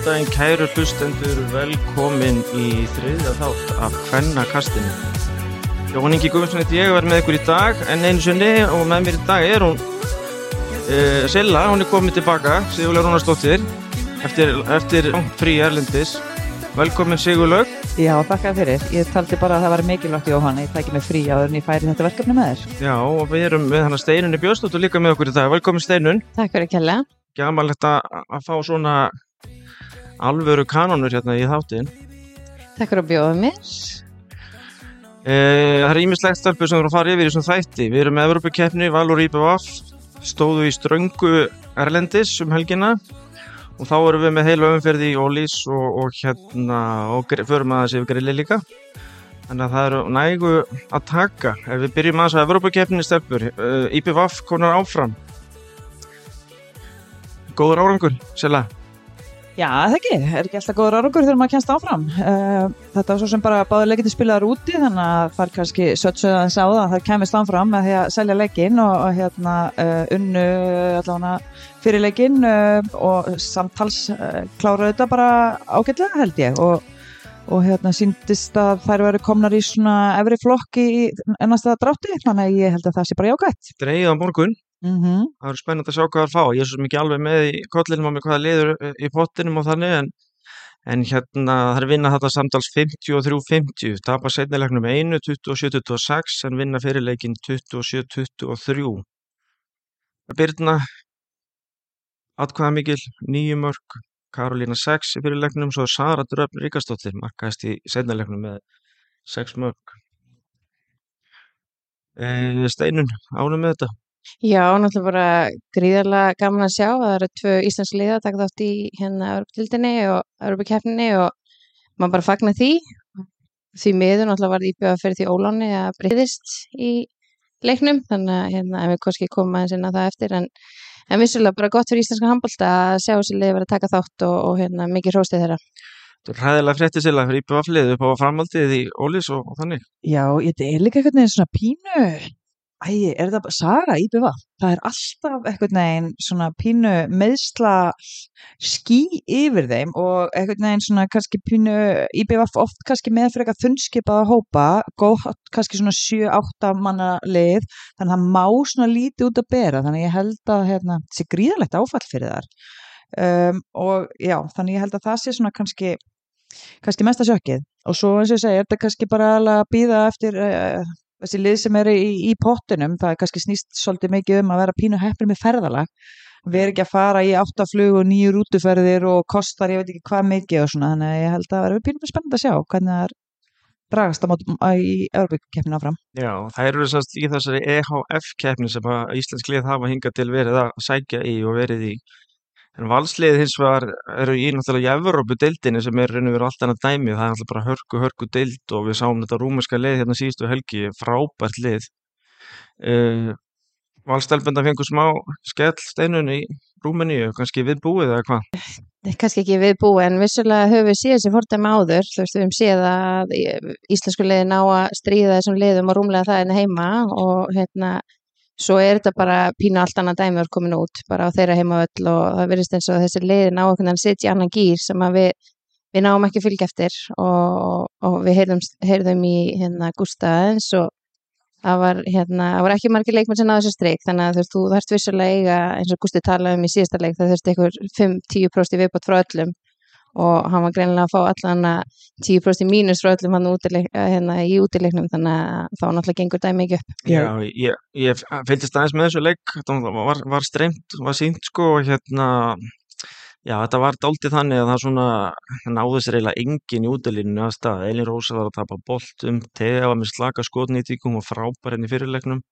Góðan daginn, kæru hlustendur, velkomin í þriðja þátt af Hvennakastinu. Jóhann Ingi Guðmundsson heit ég að vera með ykkur í dag, en einu sinni og með mér í dag er hún uh, Silla, hún er komið tilbaka, Sigurlaug Rónarsdóttir, eftir, eftir frí Erlendis. Velkomin Sigurlaug. Já, þakka fyrir. Ég taldi bara að það var mikilvægt Jóhann, ég tæki mig frí áður en ég færi þetta verkefni með þér. Já, og við erum með hana Steinunni Björnstóttur líka með okkur í dag. Velkomin Steinun. Takk fyrir kella. Gamalegt að að fá svona alvöru kanonur hérna í þáttin. Takk fyrir að bjóða mér. Eh, það er ímislegt stelpur sem að fara yfir í þessum þætti. Við erum með Evropakeppni, Valur IBVF, stóðu í ströngu Erlendis um helgina og þá erum við með heila umferði í Ólís og, og hérna og förum að þessi við grilli líka. Þannig að það eru nægu að taka. Ef við byrjum aðeins að Evropakeppni stelpur, uh, IBVF konar áfram. Góður árangur, Sela. Já, það ekki, er ekki alltaf góður árangur þegar maður kennst áfram. Uh, þetta var svo sem bara báður leikindi spilaðar úti þannig að það er kannski sötsuð aðeins á það að það kemist áfram með því að selja leikin og, og hérna uh, unnu allavega fyrir leikin uh, og samtals kláraðu þetta bara ágætlega held ég og og hérna síndist að þær verið komnar í svona efri flokki í ennasta drátti, þannig að ég held að það sé bara jákvæmt. Dreigið á morgun. Mm -hmm. það verður spennandi að sjá hvað það er fá. Ég er svo mikið alveg með í kollinum á mig hvaða liður eh, í pottinum og þannig en, en hérna það er vinna þetta samtals 53-50 tapa setnilegnum einu 27-26 en vinna fyrirleikin 27-23 Byrna atkvæða mikil nýju mörg Karolína 6 í fyrirlegnum svo er Sara Dröfn Ríkastóttir markaðist í setnilegnum með 6 mörg e, Steinun ánum með þetta Já, náttúrulega bara gríðarlega gaman að sjá að það eru tvö íslensk liða að taka þátt í hérna Europatildinni og Europakeppninni og maður bara fagnar því. Því miður náttúrulega var íbjöða fyrir því óláni að breyðist í leiknum þannig að hérna, en við kannski koma aðeins inn á það eftir en, en vissulega bara gott fyrir íslenska handbólta að sjá þessi liði verið að taka þátt og, og hérna, mikið hróstið þeirra. Þetta er ræðilega frétti sila fyrir IPVF-lið upp á framhaldið í Ólís og, og þannig. Já, ég er líka veginn svona pínu Æ, er bara saga IBV? Það er alltaf einhvern veginn svona pínu meðsla ský yfir þeim og einhvern veginn svona kannski pínu IBV oft kannski með fyrir eitthvað þunnskipaða hópa, góð kannski svona 7-8 manna lið þannig að það má svona lítið út að bera þannig að ég held að hérna, þetta sé gríðalegt áfall fyrir þar um, og já, þannig ég held að það sé svona kannski kannski mesta sjökkið og svo eins og ég segi, er þetta kannski bara að býða eftir uh, þessi lið sem eru í, í pottinum, það er kannski snýst svolítið mikið um að vera pínu heppir með ferðalag við erum ekki að fara í áttaflug og nýju rútuferðir og kostar ég veit ekki hvað mikið og svona, þannig að ég held að verður pínu spennandi að sjá hvernig það er dragast á mótum í Európa-keppninu áfram. Já, það eru þessast í þessari EHF-keppni sem að Íslensk lið hafa hingað til verið að sækja í og verið í en valslið hins vegar eru í náttúrulega í Evrópu-deildinni sem er raun og veru allt annað dæmi, það er náttúrulega bara hörku, hörku deild og við sáum þetta rúmerska lið hérna síðustu helgi, frábært lið. Uh, Valstelbenda fengur smá skell steinun í Rúmeníu, kannski viðbúið eða hvað? kannski ekki við búið en vissulega höfum við séð þessi fordæmi áður. Þú veist við höfum séð að íslensku liði ná að stríða þessum liðum og rúmlega það en heima og hérna svo er þetta bara pínu allt annað dæmi er komin út bara á þeirra heimavöll og það verðist eins og þessi liði ná okkur að sitja í annan gýr sem að við, við náum ekki fylgja eftir og, og við heyrðum, heyrðum í hérna Gústa eins og það var, hérna, var ekki margir leikmenn sem náðu þessu streik þannig að þú þarfst vissulega eiga eins og Gústi talaði um í síðasta leik það þurfti einhver 5-10% í viðbót frá öllum og hann var greinilega að fá allan að 10% mínus frá öllum hann útileik, hérna, í útileiknum þannig að þá náttúrulega gengur dæmi ekki upp. Já, ég, ég fylgist aðeins með þessu leik þetta var, var streymt, var sínt sko og hérna Já, þetta var dálítið þannig að það svona náði sér eiginlega engin í útilínu að stað. Elin Rósa var að tapa bolt um, Tega var með slaka skotnýtíkum og frábær henni fyrirleiknum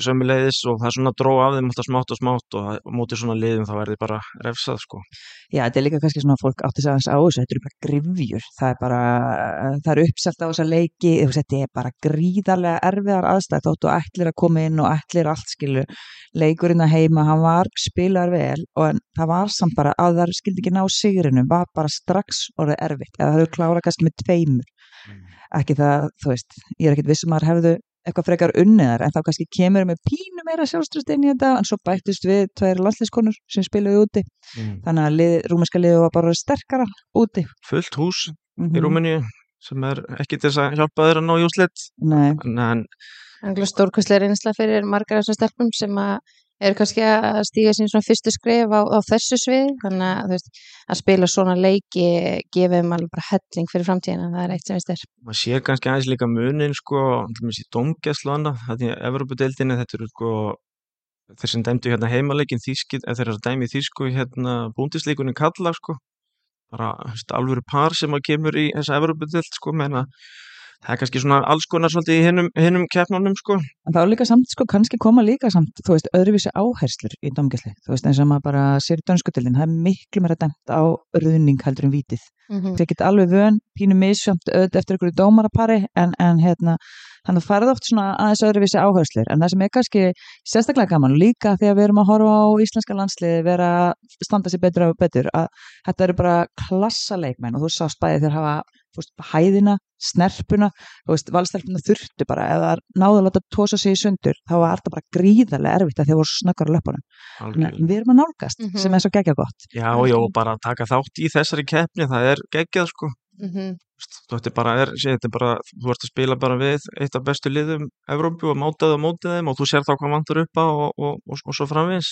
sömuleiðis og það svona dró af þeim alltaf smátt og smátt og móti svona liðum þá verði bara refsað sko. Já, þetta er líka kannski svona fólk átti sig aðeins á þessu, þetta eru bara grifjur, það er bara, það eru uppselt á þessa leiki, þetta er bara gríðarlega erfiðar aðstætt þóttu og ætlir að koma inn og ætlir allt skilu, leikurinn að heima, hann var spilar vel og en það var samt bara að það skildi ekki ná sigurinu, var bara strax orðið erfitt, eða það hefur klárað kannski með tveimur, ekki það, þú veist, ég er ekkit vissum að það hefðu eitthvað frekar unniðar en þá kannski kemur með pínu meira sjálfströst inn í þetta en svo bættist við tveir landsliðskonur sem spiluðu úti. Mm. þannig að lið, rúmenska liðu var bara sterkara úti. Fullt hús mm í Rúmeníu sem er ekki til þess að hjálpa þér að ná í úslit Nei, en, en Angla stórkvæslega reynsla fyrir margar af þessum stelpum sem að eru kannski að stíga sín svona fyrstu skref á, á þessu svið þannig að, veist, að spila svona leiki gefið alveg bara helling fyrir framtíðina það er eitt sem við styr maður sér kannski aðeins líka munin sko, í domgæslu annað því að Evropadeildinni þetta eru sko þeir sem dæmdu hérna heimaleikin þýski eða þeir eru að dæmi þýsku hérna búndisleikunni kalla sko. Bara alvöru par sem að kemur í þessa Evropadeild sko menna það er kannski svona alls konar svolítið í hinnum, hinnum keppnunum sko. En þá er líka samt sko kannski koma líka samt, þú veist, öðruvísi áherslur í domgæsli, þú veist, eins og maður bara sér í dönskutildin, það er miklu meira dæmt á ruðning heldur en vítið. Mm það get alveg vön, pínu misjönd auðvitað eftir einhverju dómarapari en, en hérna, þannig að farið oft svona aðeins öðruvísi áherslur, en það sem er kannski sérstaklega gaman líka því að við erum að horfa á íslenska landsliði vera að standa sér betur og betur, að þetta eru bara klassaleikmenn og þú sást bæði þeir hafa veist, hæðina, snerpuna valstelpuna þurftu bara. Ef það náðu að láta tósa sig í sundur þá var þetta bara gríðarlega erfitt að þeir voru snöggar á löpunum, við erum að nálgast Mhm. sem er svo geggja gott. Já, já, og bara að taka þátt í þessari keppni það er geggjað sko. -hmm. þú ætti bara, er, sé, þetta er bara þú ert að spila bara við eitt af bestu liðum Evrópu og mátaðu á mótið þeim og þú sér þá hvað vantur upp á og, og, og, og svo framvins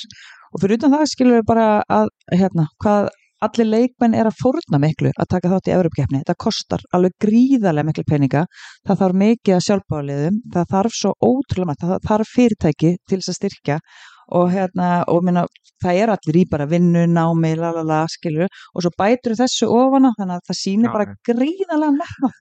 og fyrir utan það skilur við bara að hérna, hvað allir leikmenn er að fórna miklu að taka þátt í Evropakeppni, þetta kostar alveg gríðarlega miklu peninga, það þarf mikið að sjálfbáliðum, það þarf svo ótrúlega margt, það þarf fyrirtæki til þess að styrkja. Og hérna og minna, það er allir í bara vinnu, námi lalala, skilur, og svo bætur þessu ofana, þannig að það sýnir Já, bara gríðarlega metnað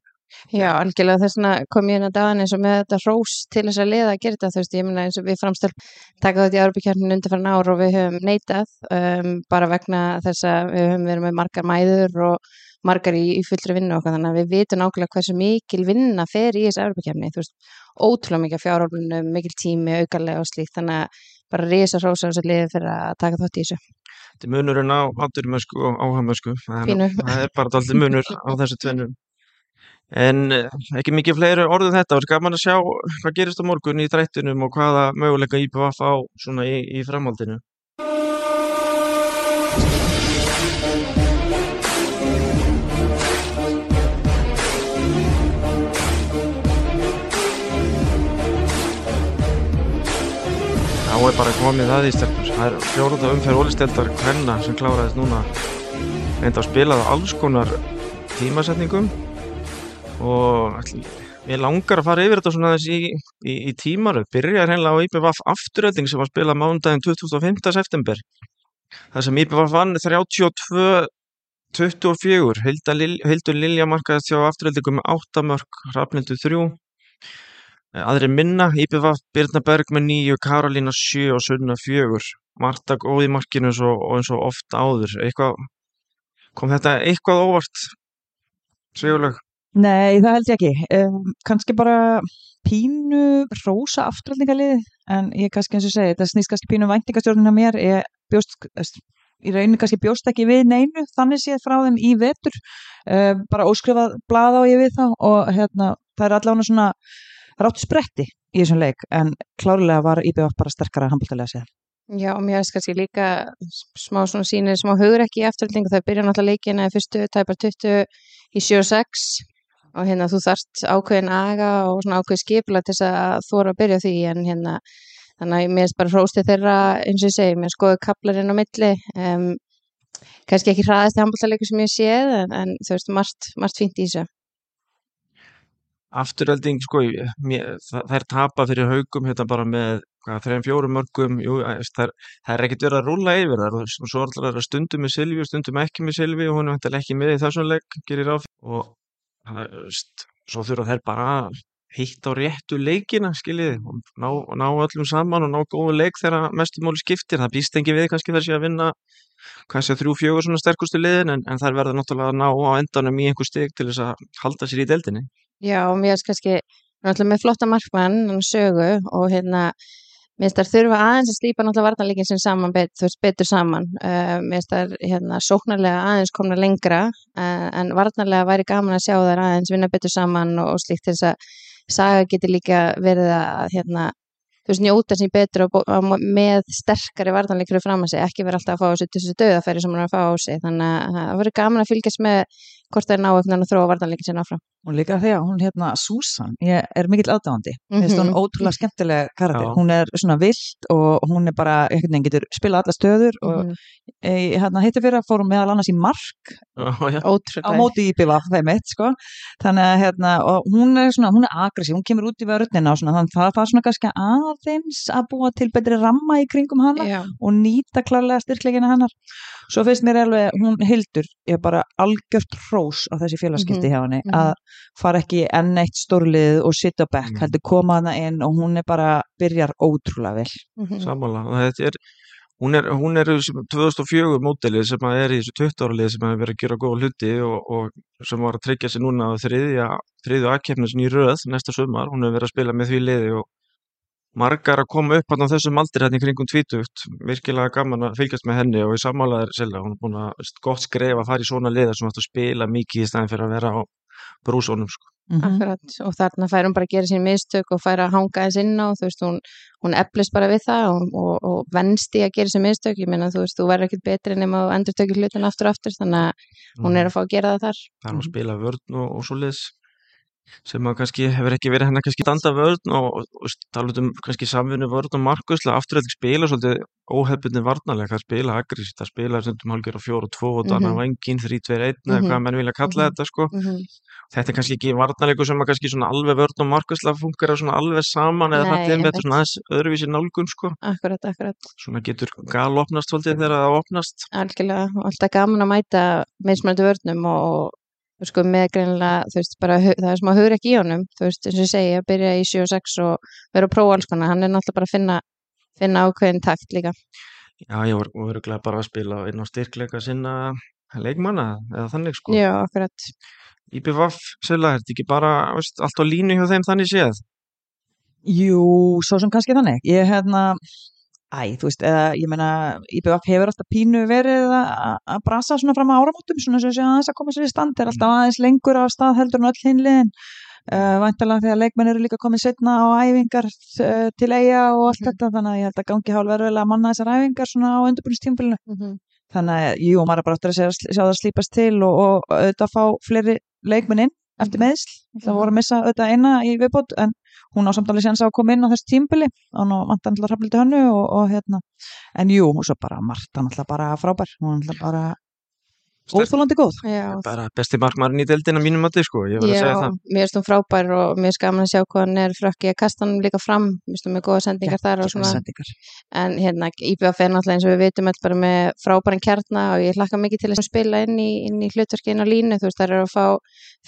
Já, algjörlega þess vegna kom ég inn að dagan eins og með þetta rós til þess að liða að gera þetta, þú veist, ég meina eins og við framstöld taka þetta í Árbykjarninu undir ár og við höfum neitað um, bara vegna þess að við höfum verið með margar mæður og margar í, í fullri vinnu okkar, þannig að við vitum nákvæmlega hversu mikil vinna fer í þessu Árbykjarni, þú veist, ótrúlega mikið fjárhálfunum, mikil tími, aukarlega og slíkt, þannig að bara risa rós á þessu liði fyrir að taka þátt í þessu. þetta munurinn á átturmösku og áhamösku það er bara daldið munur á þessu tvennum en eh, ekki mikið fleiri orðum þetta. Og gaman að sjá hvað gerist á morgun í drættunum og hvaða möguleika IPVF á svona í, í framhaldinu. Þá er bara komið það í stelpur. Það er fjóruða umferð ólisteldar hvenna sem kláraðist núna. Reynda að spila það alls konar tímasetningum og mér langar að fara yfir þetta svona þessi í, í, í tímaru. Byrjar hennilega á IPVF afturölding sem var spilað mánudaginn 25. september. Það sem IPVF vann 32 24, Hilda Lil, Hildur Lilja markaðist hjá afturöldingum með 8 mörg, Rafnildur 3 Aðri minna, IPVF, Birna Berg með 9, Karolína 7 og Sunna 4. Marta góð í markinu eins og, eins og oft áður. Eitthvað, kom þetta eitthvað óvart? Sigurlaug? Nei, það held ég ekki. Um, kannski bara pínu rósa afturhaldingalið, en ég kannski eins og segi, þetta snýst kannski pínu væntingastjórnina mér, ég bjóst, í rauninni kannski bjóst ekki við neinu, þannig séð frá þeim í vetur, uh, bara óskrifað blað á ég við þá og hérna, það er allavega svona ráttu spretti í þessum leik, en klárlega var IBF bara sterkara handbóltalega séð. Já, og mér finnst kannski líka smá svona sýnir, smá hugur ekki í afturhaldingu, það byrja náttúrulega leikina í fyrstu tæpar 20 í 7-6 og hérna þú þarft ákveðin aga og svona ákveð skipla til þess að voru að byrja því. En hérna þannig að mér finnst bara hróstið þeirra eins og ég segi, mér skoðu kaplarinn á milli. Um, kannski ekki hraðast í handbóltaleiku sem ég séð en, en þú veist, margt, margt fínt í þessu. Afturölding, sko, mér, það, er tapa fyrir haugum hérna bara með þreim fjórum mörgum, jú, það er, það er ekkert verið að rúlla yfir það og svo er alltaf stundum með Silvi og stundum ekki með Silvi og hún er ekki með í þessum áf og svo þurfa þær bara hitt á réttu leikina, skiljið, og ná, ná öllum saman og ná góðu leik þegar mestu móli skiptir, það býst ekki við kannski þessi að vinna hvað sé þrjú, fjögur svona sterkustu liðin en, en þær verða náttúrulega að ná á endanum í einhver steg til þess að halda sér í deildinni. Já, mér finnst kannski náttúrulega með flotta markmann, hann sögu og hérna, mér finnst þær þurfa aðeins að slípa náttúrulega varnarleikin sem saman bet, veist, betur saman. Uh, mér finnst þær hérna, sóknarlega aðeins komna lengra uh, en varnarlega væri gaman að sjá þær aðeins vinna betur saman og, og slíkt þess að Saga getur líka verið að hérna, þú veist, njóta sér betur og, og með sterkari vartanleikri fram að sig, ekki vera alltaf að fá þessu, döðafæri sem hann er að fá á sig, þannig að það verður gaman að fylgjast með hvort það er ná eftir að þróa vartanleikin sinna áfram. og líka því að hún hérna Susan, ég er mikill aðdáðandi mm -hmm. hún Mhm. ótrúlega skemmtileg karakter Já. hún er svona vilt og hún er bara einhvern veginn getur spila alla stöður og Mhm. e, hérna hittu fyrir að fórum meðal annars í mark Já, já. á móti í BVF þeim eitt sko þannig að hérna og hún er svona, hún er aggressív, hún kemur út í og svona þannig að það það er svona kannski aðeins að búa til betri ramma í kringum hana Já, og nýta klarlega styrkleikina hennar svo finnst mér alveg, hún hildur ég er bara algjört hrós á þessi félagskipti Mhm, hjá henni, mhm. að fara ekki enn eitt stórlið og sitja á bekk Mhm. heldur koma hana inn og hún er bara byrjar ótrúlega vel mhm. Sammála. Og þetta er, hún er, hún er þessi 2004 mótilið sem að er í þessu 20 ára lið sem hefur verið að gera góða hluti og, og sem var að tryggja sig núna á þriðja, þriðju aðkeppnis í röð næsta sumar. Hún hefur verið að spila með því liði og margar að koma upp á þessum aldri hérna í kringum tvítugt. Virkilega gaman að fylgjast með henni og í sammálaðir selja. Hún er búin að gott skref að fara í svona liða sem ætti að spila mikið í staðin fyrir að vera á brúsónum. Sko. mm Akkurat, og þarna fær hún bara að gera sín mistök og fær að hanga þess inn á, þú veist, hún, hún eflist bara við það og, og, og venst í að gera sín mistök, ég meina, þú veist, þú verður ekkert betri nema að endur tökja hlutin aftur og aftur, þannig að hún er að fá að gera það þar. þar að spila vörn og, og svoleiðis sem að kannski hefur ekki verið hennar kannski standa vörn og, og, og tala um kannski samvinnu vörn og markuslega afturhalding spila svolítið óhefbundin varnarlega að spila aggressíft, að spila stundum hálfgjör á fjóru og tvo og danna Mhm. vangin, þrý, tveir, einn eða Mhm. hvað menn vilja kalla Mhm. þetta sko Mm þetta er kannski ekki varnarleiku sem að kannski svona alveg vörn og markuslega funkar svona alveg saman eða það er einmitt. svona aðeins öðruvísi nálgun sko Akkurat, akkurat, svona getur gal opnast svolítið þegar það opnast sko með greinilega, þú veist, bara það er smá hugur ekki í honum, þú veist, eins og ég segi, að byrja í 7 og 6 og vera að prófa alls konar, hann er náttúrulega bara að finna, finna ákveðin takt líka. Já, ég var öruglega bara að spila inn á styrkleika sinna leikmanna eða þannig sko Já, akkurat. IPVF, Silla, er þetta ekki bara veist, allt á línu hjá þeim þannig séð? Jú, svo sem kannski þannig. Ég hérna, æ, þú veist, eða, ég meina, IBF hefur alltaf pínu verið að að brasa svona fram að áramótum, svona sem sé aðeins að koma sér í stand, er alltaf aðeins lengur á stað heldur en öll hinliðin. Uh, Væntalega þegar leikmenn eru líka komið setna á æfingar uh, til eiga og allt Mhm. þetta, þannig að ég held að gangi hálf verðulega að manna þessar æfingar svona á undirbúinistímbilinu. Mm Þannig að, jú, maður bara áttur að sjá, það slípast til og, og auðvitað fá fleiri leikmenn inn eftir Mhm. meðsl. Það voru að missa auðvitað eina í viðbót en hún á samtalið séðan sá að koma inn á þessu tímbili og nú vantar alltaf hrafliti hönnu og, og hérna, en jú, og svo bara Marta alltaf bara frábær, hún alltaf bara. Óþólandi góð. Já, Bara besti markmaðurinn í deildina mínum að þið sko, ég var að Já, segja það. mér finnst hún frábær og mér finnst gaman að sjá hvað hann er frökk ég að kasta hann líka fram, mér finnst hún með góða sendingar þar og Geggjað svona, sendingar. en hérna IBF er náttúrulega eins og við vitum öll bara með frábæran kjarna og ég hlakka mikið til að spila inn í, inn í hlutverki inn á línu, þú veist það eru að fá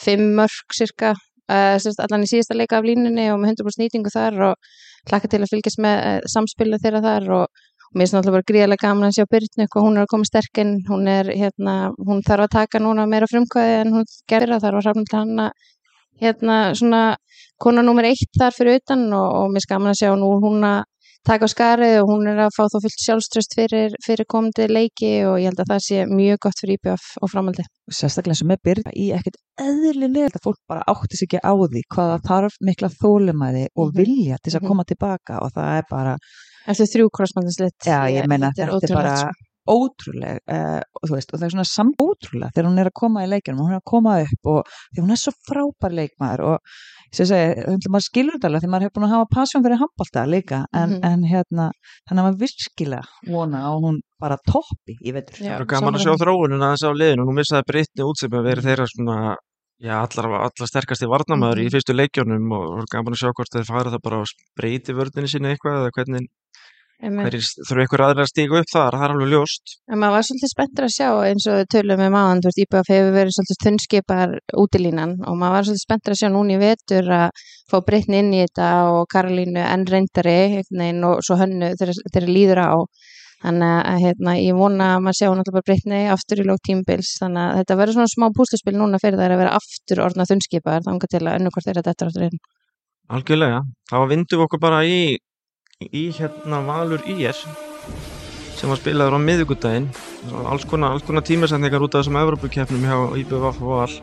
fimm mörg cirka, uh, sérst, allan í síðasta leika af línunni og með 100% nýtingu þar og hlakka til að fylgjast með uh, samspilu þeirra þar og mér finnst náttúrulega bara gríðarlega gaman að sjá Byrnu hvað hún er að koma sterk inn, hún er hérna, hún þarf að taka núna meira frumkvæði en hún gerði það, þarf að hrafna til hann að hérna svona kona nummer eitt þar fyrir utan og, og mér finnst gaman að sjá nú hún að taka á skarið og hún er að fá þá fullt sjálfströst fyrir, fyrir komandi leiki og ég held að það sé mjög gott fyrir IBF og framaldi. Sérstaklega eins og með byrja í ekkert eðlilega að fólk bara átti sig ekki á því hvaða þarf mikla þólumæði og Mhm. vilja til að Mhm. koma tilbaka og það er bara Eftir þrjú krossmandinslitt. Já, ég meina þetta er bara sko. ótrúleg uh, og þú veist, og það er svona samt ótrúlega þegar hún er að koma í leikjunum, hún er að koma upp og því hún er svo frábær leikmaður og sem ég segi, maður skilur þetta alveg því maður hefur búin að hafa pasjón fyrir handbalta líka en, Mhm. en hérna, þannig að maður virkilega vona að hún bara toppi í vetur. Já, Það er gaman að sjá þróununa þess á liðinu. Nú missaði Brittni út sem að vera þeirra svona, já, allar, allar sterkasti varnamæður Mhm. í fyrstu leikjónum og gaman að sjá hvort þeir fara það bara að breyti vörðinni sinni eitthvað eða hvernig. Hverjir þurfa eitthvað aðra að stíga upp þar, það er alveg ljóst. En maður var svolítið spenntur að sjá eins og við tölum með maðan, þú veist, IBF hefur verið svolítið þunnskipar útilínan og maður var svolítið spenntur að sjá núna í vetur að fá breytni inn í þetta og Karolínu enn reyndari veginn og svo hönnu þegar líður á. Þannig að hérna, ég vona að maður sjá náttúrulega bara breytni aftur í lók tímbils, þannig að þetta verður svona smá púsluspil núna fyrir það að vera aftur orðna þunnskipar, þannig til að önnur hvort þeirra þetta aftur inn. Algjörlega, þá vindum við okkur bara í, í hérna Valur IS sem var spilaður á miðvikudaginn. Alls konar, konar tímasendingar út af þessum Evrópukefnum hjá IBVF og Val.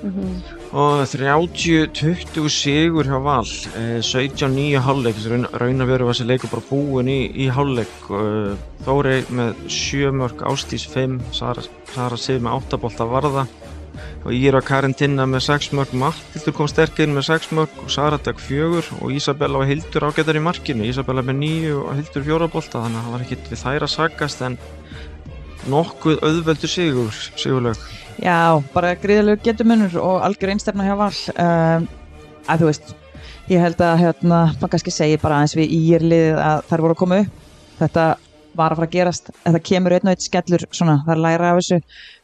Mhm. og 30-20 sigur hjá Val eh, 17-9 hálfleik. Raun, raun að veru var þessi leikur bara búin í, í hálfleik. Eh, Þóri með 7 mörg, Ástís 5 Sara, Sara Sif með 8 bolta varða og Íra Karin Tinna með 6 mörg Mattildur kom sterkinn með 6 mörg og Sara Dag 4 og Ísabella og Hildur ágættar í markinu. Ísabella með 9 og Hildur 4 bolta þannig að það var ekkit við þær að sagast en nokkuð auðveldur sigur sigurlaug. Já, bara gríðalegu getumunur og algjör einstefna hjá val. Um, að þú veist ég held að hérna, maður kannski segi bara aðeins við í írliðið að þær voru að koma upp. Þetta var að fara að gerast. Það kemur einn og einn skellur svona, það er læra af þessu.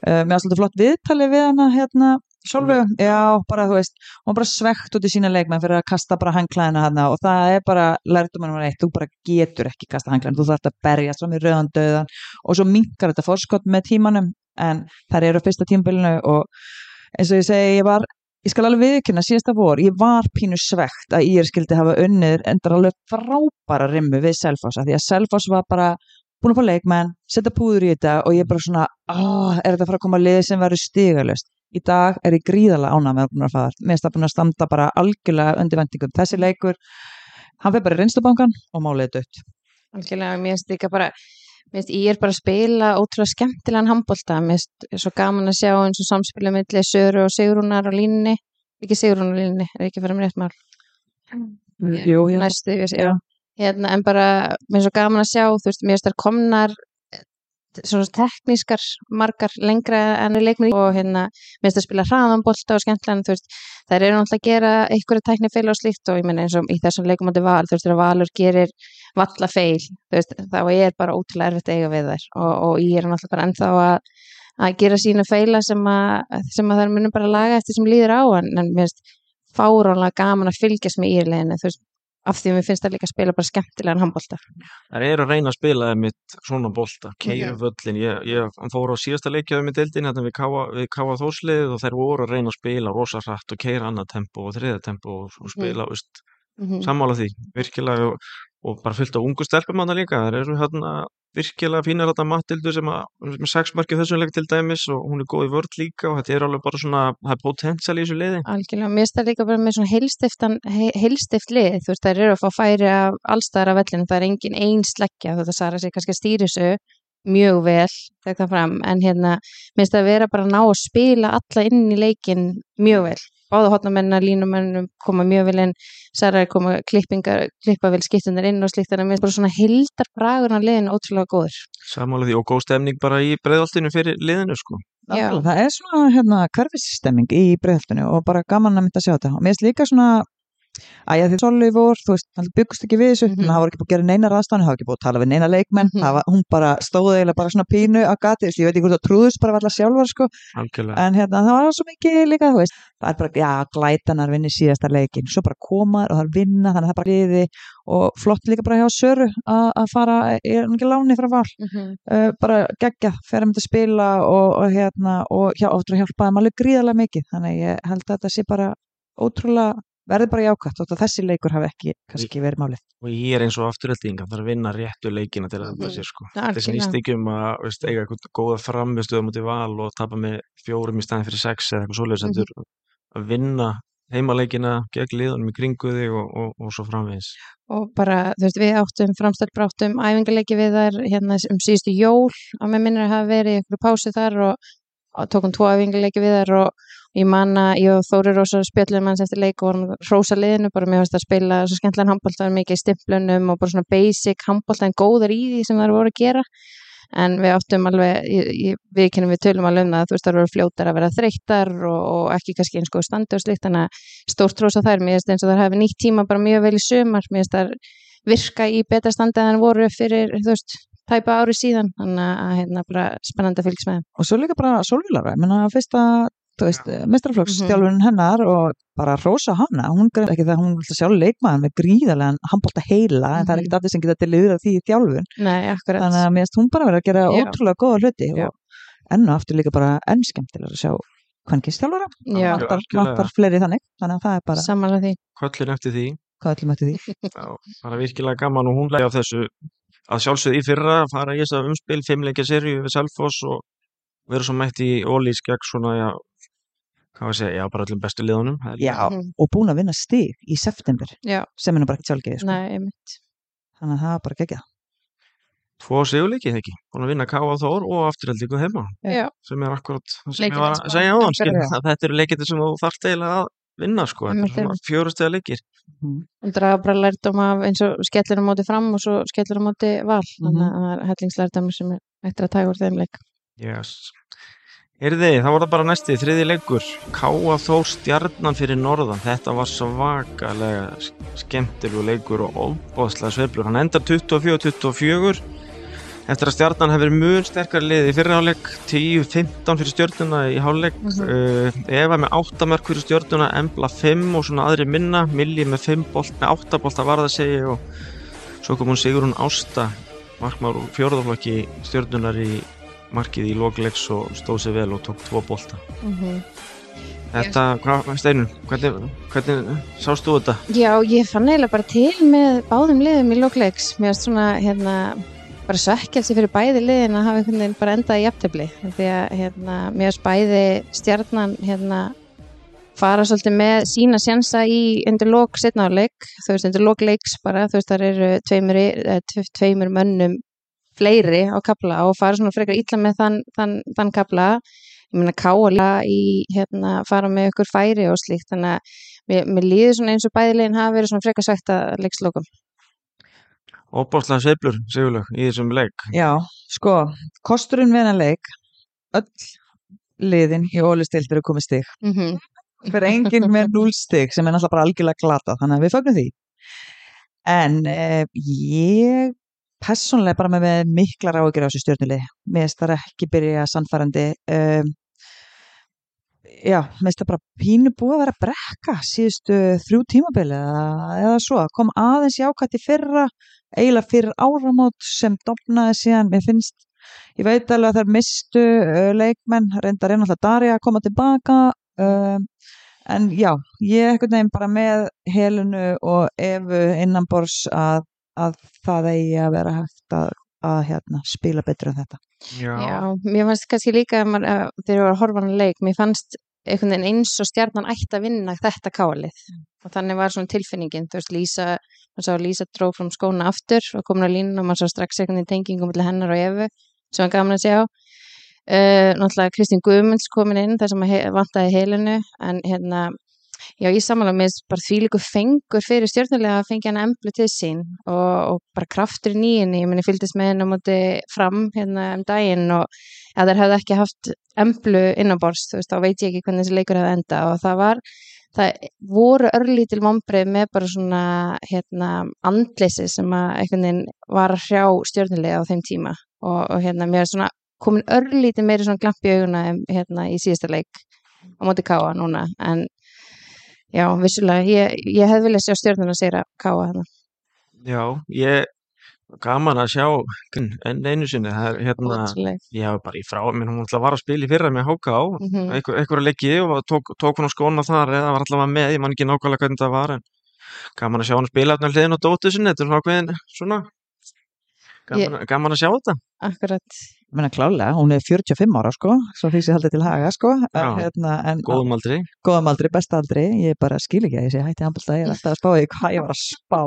Uh, mér var svolítið flott viðtalið við hana hérna, Solveig, já, bara þú veist hún var bara svegt út í sína leikmenn fyrir að kasta bara hangklæðina hana og það er bara lærtum hann eitt, þú bara getur ekki kasta hangklæðina, þú þarf að berjast fram í rauðan döðan og svo minkar þetta fórskott með tímanum en þær eru fyrsta tímabilinu og eins og ég segi, ég var ég skal alveg viðkynna síðasta vor, ég var pínu svegt að ég skildi hafa unnið endar alveg frábæra rimmu við Selfoss af því að Selfoss var bara búin að fá leikmenn, setja púður í þetta og ég bara svona, ah, er þetta að fara að koma að liði sem verður stigalöst. Í dag er ég gríðalega ánað með að að fara mér er það búin að standa bara algjörlega undir vendingum þessi leikur, hann fyrir bara í reynstubankan og málið dött. Algjörlega, mér finnst líka bara mér finnst ég er bara að spila ótrúlega skemmtilegan handbólta, mér finnst svo gaman að sjá eins og samspila milli Söru og Sigrúnar á línni, ekki Sigrún á línni er ekki fara með rétt mál. Jú, já. næstu, ég veist, já. Hérna, en bara, mér finnst svo gaman að sjá þú veist, mér finnst þær komnar svona teknískar margar lengra enn leikmið og hérna mér finnst að spila hraðanbólta og skemmtilegan þú veist, þær eru náttúrulega að gera einhverja tækni feil og slíkt og ég menna eins og í þessum leikum átti val, þú veist, þegar Valur gerir valla feil, þú veist, þá er bara ótrúlega erfitt eiga við þær og, og ég er náttúrulega bara ennþá að að gera sína feila sem að, sem að þær munum bara laga eftir sem líður á en, en mér finnst fáránlega gaman að fylgjast með írleginu, þú veist, af því að mér finnst það líka að spila bara skemmtilegan handbólta. Það eru að reyna að spila þeim mitt svona bolta, keira völlin ég, ég fór á síðasta leikjaðu með deildin hérna við Káa, við Káa Þórsliðið og þeir voru að reyna að spila rosa hratt og keira annað tempo og þriða tempo og, spila, mm. veist, Mm sammála því, virkilega og, og bara fullt á ungu stelpum hana líka, það eru hérna virkilega fínar þetta Matildu sem að með sex markið þessum leik til dæmis og hún er góð í vörð líka og þetta er alveg bara svona það er potensial í þessu liði. Algjörlega, mér það líka bara með svona heilstiftan, he, heilstift lið, þú veist, þær eru að fá færi af allstæðar af vellinu, það er engin einn sleggja, þetta Sara sig kannski að stýri þessu mjög vel, þegar það fram, en hérna, mér það að vera bara að ná að spila alla inn í leikin mjög vel, báða hotnamennina, línumennum koma mjög vel inn, Sara er koma klippingar, klippa vel skiptunar inn og slíkt, þannig að mér finnst bara svona hildar bragurna liðin ótrúlega góður. sammála því og góð stemning bara í breiðaltinu fyrir liðinu sko Já. Það er svona hérna hverfisstemming í breiðaltinu og bara gaman að mynda að sjá þetta og mér finnst líka svona að ég því svolítið vor, þú veist, hann byggust ekki við þessu, mm það var ekki búið að gera neina raðstæðan, það var ekki búið að tala við neina leikmenn, Mhm. það var, hún bara stóði eiginlega bara svona pínu á gati, þú veist, ég veit ekki hvort það trúðust bara allar sjálfar, sko, en hérna, það var svo mikið líka, þú veist, það er bara, já, glætanar vinni síðasta leikin, svo bara koma þær og það er vinna, þannig að það er bara liði og flott líka bara hjá Söru að að fara, ég er ekki láni frá val, Mm -hmm. uh, bara geggja fer að mynda að spila og, og hérna og hjá, þetta verði bara jákvæmt að þessi leikur hafi ekki kannski verið málið og ég er eins og afturöldinga það er að vinna réttu leikina til að þetta Mhm. sé sko þetta snýst ekki um að veist, eiga eitthvað góða framistöðum út í val og tapa með fjórum í staðin fyrir sex eða eitthvað svoleiðis Mhm. heldur að vinna heimaleikina gegn liðunum í kringu þig og, og, og svo framvegis og bara, þú veist, við áttum framstætt bráttum æfingarleiki við þar hérna um síðustu jól að með minnir að hafa verið einhverju pásu þar og, og tókum tvo æfingarleiki við þar og ég manna, ég og Þóri Rósa spjöllum hans eftir leik og vorum að hrósa liðinu bara mér fannst að spila svo skemmtilegan handbólta mikið í stimplunum og bara svona basic handbólta en góðar í því sem það voru að gera. En við áttum alveg, við kynum við tölum alveg um það, þú veist, það voru fljótar að vera þreyttar og, og ekki kannski eins góð standi og slikt, þannig að stórt rosa þær, mér finnst eins og þær hafi nýtt tíma bara mjög vel í sumar, mér finnst þær virka í betra standi en voru fyrir, þú veist, tæpa ári síðan, þannig að hérna bara spennandi að fylgjast með og svo líka bara Solvílara, ég menna fyrsta þú veist, mestrarflokks Mhm. stjálfun hennar og bara rósa hana, hún greið ekki það hún vil sjálf leikmaður með gríðarlegan handbólta heila, en það er Mhm. ekkert allir sem geta til af því í þjálfun, þannig að mér finnst hún bara vera að gera Já. ótrúlega góða hluti Já. og enn og aftur líka bara enn skemmtilega að sjá vantar, algjörlega. vantar fleiri þannig, þannig að það er bara, samanlega því. Köllin eftir því ætlum eftir því Já, það er virkilega gaman og hún lægi á þessu að sjálfsögðu í fyrra fara í þess að umspil fimmleikja serju við Selfoss og vera svo mætt í ólís gegn svona já, hvað var að segja, já, bara öllum bestu liðunum Það er- Já, Mhm. og búin að vinna stig í september Já, sem er nú bara ekki sjálfgeið sko. nei, einmitt. þannig að það er bara gegja Tvo sigurleiki, þegar ekki, búin að vinna K.A. Þór og afturhaldíku heima Já, sem er akkurat það sem ég var að segja á akkurat, að þetta eru leikir sem þú þarft eiginlega að vinna sko, þetta er svona fjórustega leikir og draga bara lærdóm af eins og skellur á móti fram og svo skellur á móti val. Þannig Mhm. að það er hellingslærdómi sem er eftir að taka úr þeim leik. Yes. Erði, það bara næsti þriði leikur K.A. Þór stjarnan fyrir norðan þetta var svakalega skemmtilegu leikur og óbóðslega sveiflur, hann endar 24-24 eftir að stjarnan hefur mun sterkar lið í fyrra hálfleik 10-15 fyrir stjörnuna í hálfleik Mhm. uh, Eva með 8 mörg fyrir stjörnuna Embla 5 og svona aðri minna Milli með 5 bolt, með 8 bolt að varða segja og svo kom hún Sigrun Ásta markmár úr fjórðaflokki stjörnunar í markið í lokleiks og stóð sér vel og tók 2 bolta Mm Þetta, hvað, Steinun, hvernig, hvernig sást þú þetta? Já, ég fann eiginlega bara til með báðum liðum í lokleiks. Mér erst svona, hérna, bara svekkelsi fyrir bæði liðin að hafa einhvern veginn bara endað í jafntefli. Því að, hérna, mér erst bæði stjarnan, hérna, fara svolítið með sína sjansa í undir lok setna á leik, þú veist, undir lok leiks bara, þú veist, þar eru tveimur, tve- tveimur mönnum fleiri á kapla og fara svona frekar illa með þann, þann, þann kapla ég meina káa í hérna, fara með ykkur færi og slíkt þannig að mér, mér líður svona eins og bæðilegin hafa verið svona frekar sagt að leikslokum. Óbóðslega sveiflur, Sigurlaug, í þessum leik. Já, sko, kosturinn við hennar leik öll liðin í ólistildi eru komið stig. Mm -hmm. hver enginn með 0 stig sem er náttúrulega bara algjörlega glata þannig að við fögnum því. En eh, ég personlega bara með, miklar áhyggjur á þessu stjórnuli mér finnst það ekki byrja sannfærandi um, já, mér finnst það bara pínu búið að vera brekka síðustu þrjú tímabili eða, eða svo, kom aðeins jákvætt í fyrra eiginlega fyrir áramót sem dofnaði síðan, mér finnst ég veit alveg að þær mistu uh, leikmenn, reyndar er náttúrulega Darja að koma tilbaka um, en já, ég er einhvern veginn bara með helinu og efu innanbors að, að það eigi að vera hægt að, að hérna, spila betur en þetta. Já, Já, mér fannst kannski líka að maður, að þegar ég var að horfa á hann leik, mér fannst einhvern veginn eins og stjarnan ætti að vinna þetta kálið og þannig var svona tilfinningin, þú veist, Lísa maður sá að Lísa dró fram skóna aftur og komin á línu og maður sá strax einhvern veginn tengingum til hennar og Efu, sem var gaman að sjá. Uh, náttúrulega Kristín Guðmunds komin inn, þar sem að he vantaði heilinu, en hérna já, ég samanlega með bara þvílíku fengur fyrir stjórnulega að fengja hann emblu til sín og, og bara kraftur í nýjunni, ég meni fylgdist með henn á móti fram hérna um daginn og að þeir hefði ekki haft emblu innanborst, þú veist, þá veit ég ekki hvernig þessi leikur hefði enda og það var það voru örlítil vombrið með bara svona hérna andleysi sem að einhvern veginn var að hrjá stjórnulega á þeim tíma. Og, og hérna mér er svona komin örlítið meiri svona glamp í auguna hérna í síðasta leik á móti Káa núna. En já, vissulega, ég, ég hefði viljað sjá stjórnuna segja Káa hérna. já, ég gaman að sjá enn einu sinni, það er hérna Ótrúleg. já, bara í frá, minn hún ætla að að spila í fyrra með HK Mhm. einhver, einhverja leiki og tók, tók hún á skóna þar eða var allavega með, ég man ekki nákvæmlega hvernig það var en gaman að sjá hann spila hérna hliðin á dóttu sinni, þetta er svona gaman, gaman að sjá þetta Akkurat, ég meina klálega, hún er 45 ára sko, svo því sé haldið til haga sko Já. hérna, en góðum aldrei góðum aldri, besta aldri, ég bara skil ekki að ég sé hætti handbólta, ég er alltaf að spá í hvað ég var að spá,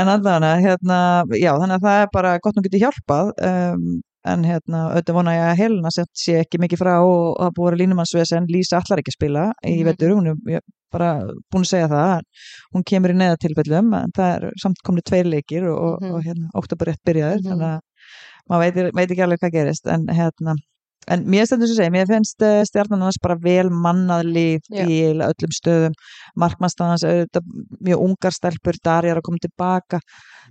en allan hérna, já, þannig að það er bara gott nú getið hjálpað, um, en hérna, auðvitað vona ég að Helena sé, sé ekki mikið frá og, það búið að línumannsvesen Lísa allar ekki að spila í Mhm. vetur, hún er ég, bara búin að segja það, hún kemur í neðatilfellum, en það er samt komni tveir leikir og, og, Mhm. og hérna, oktober rétt byrjaður, Mhm. þannig að maður veit, veit ekki alveg hvað gerist, en hérna, En mér stendur sem segja, mér finnst uh, stjarnan hans bara vel mannað líf Já. í öllum stöðum. Markmannstæðans, auðvitað mjög ungar stelpur, Darjar að koma tilbaka,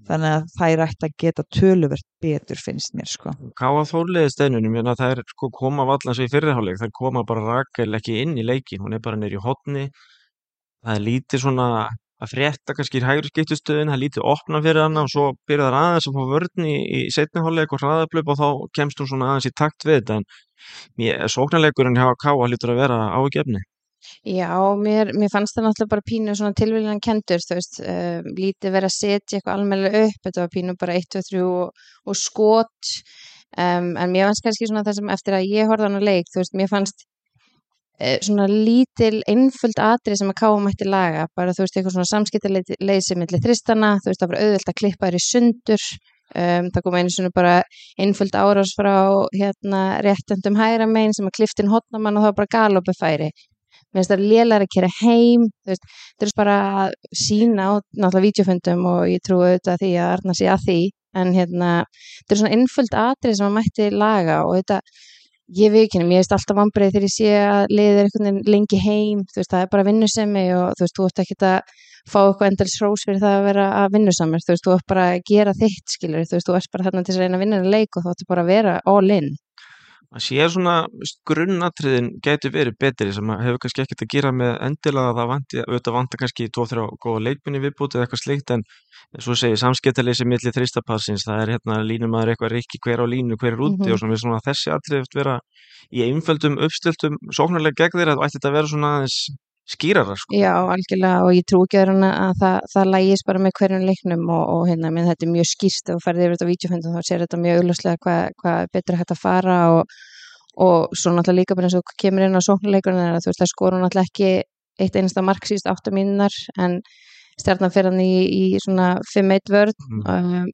þannig að þær ætti að geta töluvert betur finnst mér, sko. Káa þóliði steinunum, ég meina það er sko koma valla eins og í fyrirháleik, það koma bara Rakel ekki inn í leikin, hún er bara neyri í hotni, það er lítið svona að frétta kannski í hægri skiptustöðin, það er lítið opna fyrir hana og svo byrjar það aðeins að fá vörn í, í setniháleik og hraðablöp og þá kemst hún svona aðeins í takt við þetta en mér, sóknarleikurinn hjá Káa lítur að vera ágefni. Já, mér, mér fannst það náttúrulega bara pínu svona tilvíðan kendur, þú veist, uh, lítið verið að setja eitthvað almennilega upp, þetta var pínu bara 1, 2, 3 og, og skot, um, en mér fannst kannski svona það sem eftir að ég horfði á hana leik, þú veist, mér fannst svona lítil einföld atrið sem að káa mætti laga. Bara þú veist eitthvað svona samskiptaleysi milli þristana, þú veist það var auðvelt að klippa þér í sundur. Um, það kom einu svona bara einföld árás frá hérna réttendum hæra megin sem að kliftin hotnamann og það var bara galopi færi. Mér finnst það lélar að kera heim þú veist, það er bara að sína á náttúrulega vídeofundum og ég trúi auðvitað því að Arna sé að því. En hérna, þetta er svona innföld atrið sem að mætti laga og þetta ég ekki, mér finnst alltaf vambrið þegar ég sé að liðir einhvern veginn lengi heim þú veist, það er bara vinnusemi og þú veist, þú ert ekki að fá eitthvað endals hrós fyrir það að vera að vinnusamur, þú veist, þú ert bara að gera þitt, skilur, þú veist, þú ert bara þarna til að reyna að vinna en leik og þú ert bara að vera all in að sé svona grunnatriðin gæti verið betri sem hefur kannski ekkert að gera með endilega að það vanti, auðvitað vantar kannski tvo þrjá góða leikminni viðbúti eða eitthvað slikt en svo segir samskiptaleysi millir þristapassins, það er hérna línumæður eitthvað rikki hver á línu, hver er úti Mhm. og svona, svona þessi atrið eftir vera í einföldum uppstiltum sóknarlega gegn þeirra, ætti þetta að vera svona aðeins skýrara sko. Já, algjörlega og ég trú ekki að, að það, það lægist bara með hverjum leiknum og, og hérna, minn þetta er mjög skýrst og ferði yfir þetta vídeofundum þá sér þetta mjög augljóslega hvað hva betra hægt að fara og, og svo náttúrulega líka bara eins og kemur inn á sóknuleikurinn að þú veist það skoru náttúrulega ekki eitt einasta mark síðust áttu mínunar en stjarnan fyrir hann í, í svona 5-1 vörð Mm. um,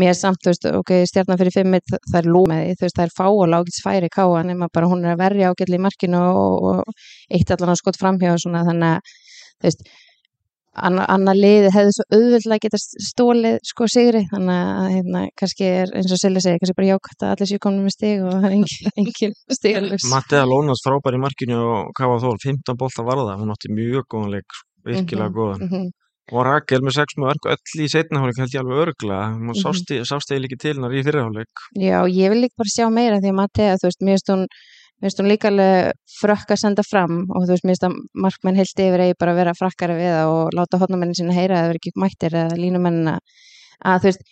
mér er samt, þú veist, ok, stjarnan fyrir 5-1 það er því, þú veist, það er fá og lágits færi káa nema bara hún er að verja ágætli í markinu og, og eitt allan að skot framhjá og svona þannig að, þú veist annar anna liði hefði svo auðvöldlega geta stólið sko sigri þannig að hérna, kannski er eins og Silja segir kannski bara jákvæmt að allir séu komin með stig og engin, engin stigalus Mattiða Lónas frábær í markinu og Kafa Þól, 15 bolta varða, hún átti mjög góðan leik, virkilega góðan -hmm. Og Rakel með 6 mörg, öll í setnahálfleik held ég alveg örgla, hún Mhm. sást eða ekki til hennar í fyrirhálfleik Já, ég vil líka bara sjá meira því að Mattea, þú veist, mér finnst hún mér finnst hún líka alveg frökk að senda fram og þú veist, mér finnst að markmenn heilt yfir eigi bara að vera frakkari við það og láta hotnamennin sinna heyra að það er ekki mættir eða línumennina. Að þú veist,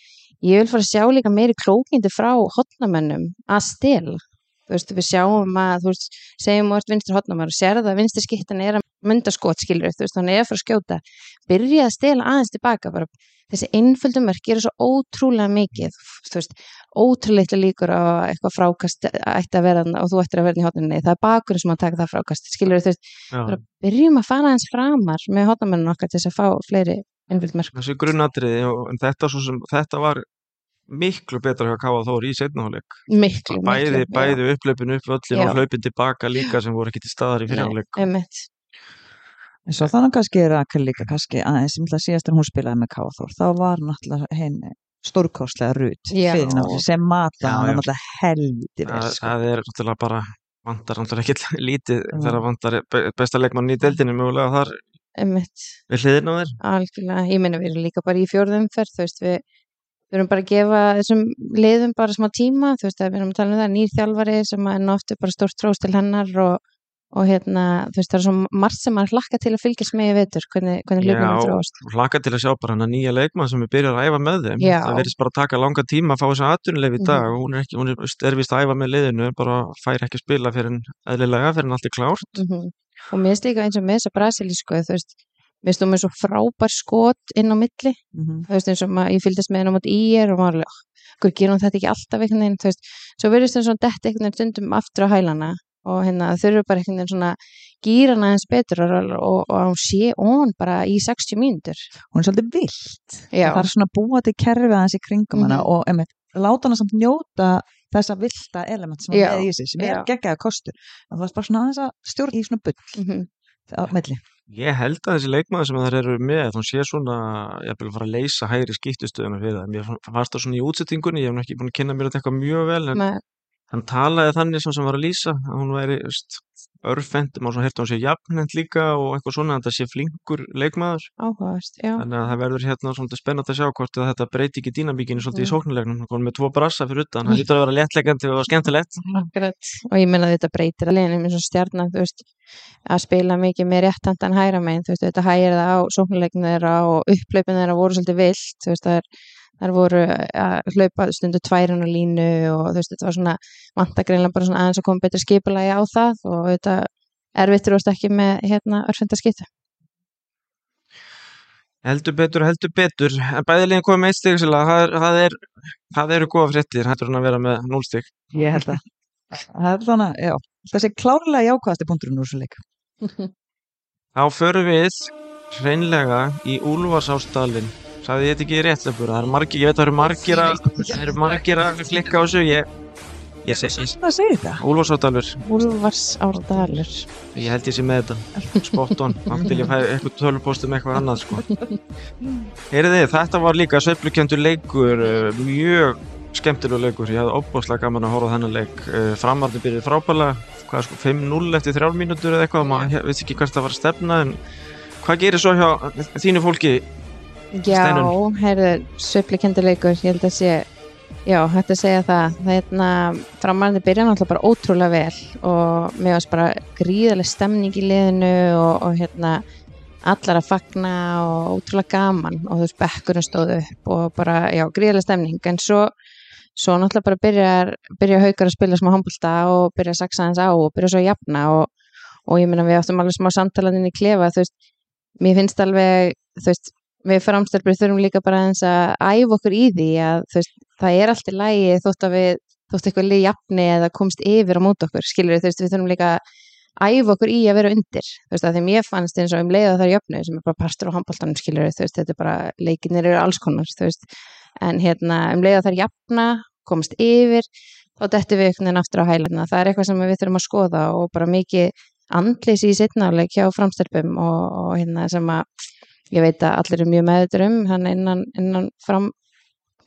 ég vil fara að sjá líka meiri klókindi frá hotnamennum að stela þú veist, við sjáum að, þú veist, segjum ert vinstri hotnamar og sér það að vinstri skittan er að mynda skot, skilur þú veist, hann er að fara að skjóta. Byrja að stela aðeins tilbaka bara þessi einföldum mörk gera svo ótrúlega mikið, þú veist, ótrúleitla líkur á eitthvað frákast ætti að vera og þú ættir að vera í hotninni það er bakurinn sem að taka það frákast, skilur þú veist bara byrjum að fara aðeins framar með hotnamennun okkar til þess að fá fleiri einföld mörk. Þessi grunnatriði þetta, sem, þetta var miklu betra hjá Kafa Þór í setnahálfleik miklu, bæði, miklu, bæði upplöpun upp völlin og Já. hlaupin tilbaka líka sem voru ekki til staðar í fyrirhálfleik já, einmitt, En svo þannig kannski er Rakel líka kannski aðeins sem það síðast en hún spilaði með Káþór þá var náttúrulega henni stórkostlega Já. náttúrulega sem mata Já, hann já. náttúrulega helviti vel það, sko. það er náttúrulega bara vantar náttúrulega ekki lítið Já. þegar vantar be- besta leikmann í deildinni mögulega þar einmitt við hliðin á þér algjörlega, ég meina við erum líka bara í fjórðum veist, við við erum bara að gefa þessum liðum bara smá tíma, þú veist, að við erum að tala um það nýr þjálfari sem er náttu bara stórt trós til hennar og, og hérna þú veist, það er svo margt sem maður hlakka til að fylgjast með í vetur, hvernig, hvernig Já, hlutunum þróast og hlaka til að sjá bara hann að nýja leikmann sem við byrjar að æfa með þeim Já. það verðist bara að taka langa tíma að fá þess að atvinnuleif í dag Mhm. og hún er, ekki, hún er, er vist að æfa með liðinu bara fær ekki að spila fyrir eðlilega fyrir en allt er klárt mm og mér finnst líka eins og með þessa brasilísku þú veist, mér þú með svo frábær skot inn á milli, Mhm. þú veist, eins og maður, ég fylgdist með henn á móti í er og maður hver gerum þetta ekki alltaf einhvern veginn, þú veist, svo verðist þeim svona detta einhvern veginn stundum aftur á hælana og hérna þurfu bara einhvern veginn svona gýrana eins betur og, og, og hún sé ón bara í 60 mínútur. Hún er svolítið vilt. Já, það er svona búa til kerfi aðeins í kringum hana Mhm. og einmitt, láta hana samt njóta þessa vilda element sem er með í sig sem er Já. geggjaða kostur. Það er bara svona aðeins að stjórn í svona bull. Mm á milli. Ég held að þessi leikmaður sem þær eru með hún sé svona, ég vil fara að leysa hægri skiptustöðuna fyrir það, mér fannst það svona í útsettingunni, ég hef nú ekki búin að kynna mér þetta eitthvað mjög vel, en með, hann talaði þannig sem sem var að lýsa, að hún væri örfend, maður hérta hún sé jafnend líka og eitthvað svona, en það sé flinkur leikmaður, áhugast, já þannig að það verður hérna svolítið spennandi að sjá hvort að þetta breyti ekki dýnamíkinu svolítið í Mm. sóknulegnum, hann kom með tvo brassa fyrir utan, hann lítur að vera léttlegandi og skemmtilegt. Akkurat. og ég meina að þetta breytir að liðinu eins og stjarnan, þú veist að spila mikið með réttandan hæra megin þú veist, þetta hægir það á sóknuleikinu þeirra voru að hlaupa stundu tværun og línu og þú veist, þetta var svona vantagreinlega bara svona aðeins að koma betur skipulagi á það og þetta erfittur og ekki með hérna örfendaskiptu. Heldur betur, heldur betur, en bæðilegin komið með eitt stig, Silla, það, er, það, er, það eru góða fréttir, hættur hann að vera með núlstig. ég held að það er þannig, já Það sé klárlega jákvæðasti punkturinn úr þessu leik. Þá förum við hreinlega í Úlfarsástallin. Ég þetta ekki rétt? Það eru margir, ég veit að það eru margir að, það eru margir að klikka á þessu. Ég, ég segi Hvað segir þetta? Úlfarsástallur. Úlfars árdalur Ég held ég sé með þetta. Spot on. Þá til ég fæ eitthvað tölupóst um eitthvað annað, sko. Heyrið þið, þetta var líka sveiflukjöndur leikur, uh, mjög skemmtilega leikur. Ég hafði óbúslega gaman að horfa á þennan leik. Uh, Framarði byrjuð frábælega, hvað sko, 5-0 eftir þrjár mínútur eða eitthvað. Maður veit ekki hvert það var að stefna, en hvað gerir svo hjá þínu fólki? Já, heyrðu, sveiflikendi leikur, ég held að sé, já, hægt að segja það. Það er hérna, framarandi byrja náttúrulega bara ótrúlega vel og mér varst bara gríðarlega stemning í liðinu og, og hérna, allar að fagna og ótrúlega gaman og þú veist, bekkurinn stóð upp og bara, já, gríðarlega stemning. En svo, svo náttúrulega bara byrjar, byrja haukar að spila smá handbólta og byrja að saksa hans á og byrja svo að jafna og, og ég meina við áttum alveg smá samtalaninn í klefa, þú veist, mér finnst alveg, þú veist, við framstelpur þurfum líka bara aðeins að æfa okkur í því að veist, það er allt í lægi þótt að við, þótt eitthvað lið jafni eða komst yfir á mót okkur, skilur þú veist, við þurfum líka að æfa okkur í að vera undir, þú veist, að því mér fannst eins og um leiða þar jöfnu sem er bara partur á handbóltanum, skilur þú veist, þetta er bara leikinir eru alls konar, þú veist, en hérna um leiða þar jafna, komst yfir, þá dettum við einhvern veginn aftur á hæluna, það er eitthvað sem við þurfum að skoða og bara mikið andleysi í sittnáleik hjá framstelpum og, og hérna sem að ég veit að allir eru mjög meðutur um hann innan, innan fram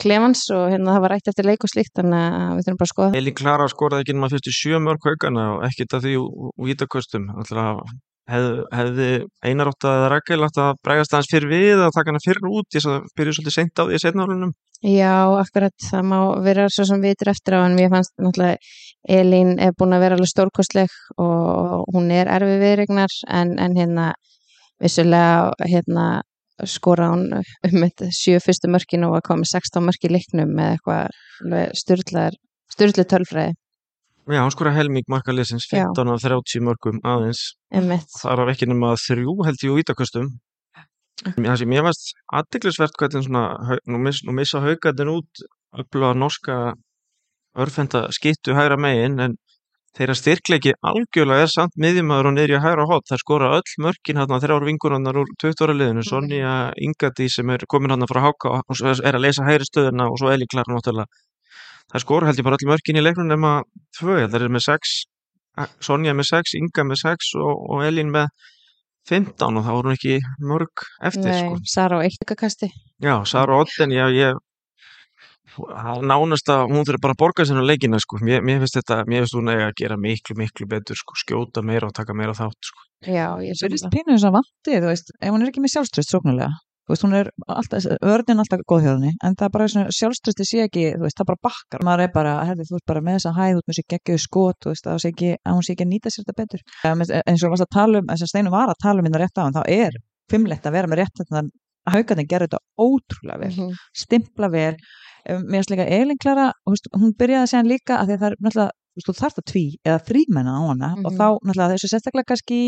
klefans og hérna það var rætt eftir leik og slíkt þannig að við þurfum bara að skoða Elín Klara skoraði ekki nema fyrstu sjö mörg haugana og ekkert af því úr vítaköstum. Alltaf hefði, hefði einar átt að Rakel átt að bregast aðeins fyrir við að taka hana fyrir út, ég svo byrjuði svolítið seint á því að setna álunum. Já, akkurat, það má vera svo sem við vitur eftir á en mér fannst náttúrulega Elín er búin að vera alveg stórkostleg og hún er erfi viðregnar en, en hérna vissulega hérna skora hún um sjö fyrstu mörkin og að koma með 16 mörki leiknum með eitthvað styrlu tölfræði Já, hann skoraði helming markaliðsins, Já. 15 af 30 mörgum aðeins. Það er ekki nema þrjú held ég úr sem ég veist aðdeglisvert hvernig svona, nú, miss, nú missa haugarnir út öfluga norska örfenda skittu hægra megin en þeirra styrkleiki algjörlega er samt miðjumæður og niður í hægra hótt. Það skora öll mörkin hérna þrjár vingurannar úr 20 ára liðinu, Sonja Ingadi sem er komin hérna frá Háka og er að leysa hægri stöðuna og svo Eli Klar náttúrulega. Það skora held ég bara öll mörkin í leiknum nema tvö, það er með sex, Sonja með sex, Inga með sex og, og Elín með 15 og þá voru ekki mörg eftir Nei, sko. Sara og eitt kasti Já, Sara Otten, já, ég það nánast að hún þurfi bara að borga sér á leikina sko. Mér, mér finnst þetta, mér finnst hún eiga að gera miklu, miklu betur sko, skjóta meira og taka meira þátt sko. Já, ég Það er sammála. pínu þess að vanti, þú veist, ef hún er ekki með sjálfströst sóknulega, þú veist, hún er alltaf, vörðin er alltaf góð hjá henni, en það er bara svona sjálfströsti sé ekki, þú veist, það bara bakkar. Maður er bara, herði, þú veist, bara með þess að hæð út með sér geggjöðu skot, þú veist, að, hún sé ekki, að hún sé ekki að nýta sér þetta betur. Ja, eins og varst að tala um, eins og Steinu var að tala um hérna rétt á hann, þá er fimmlegt að vera með rétt þetta, að haugarnir gerðu þetta ótrúlega vel Mhm. stimpla vel um, mér finnst líka Elin Klara hún byrjaði að segja líka að það er náttúrulega þú veist, þú þarft að tví eða þrýmenna á hana og Mhm. þá náttúrulega þessu sérstaklega kannski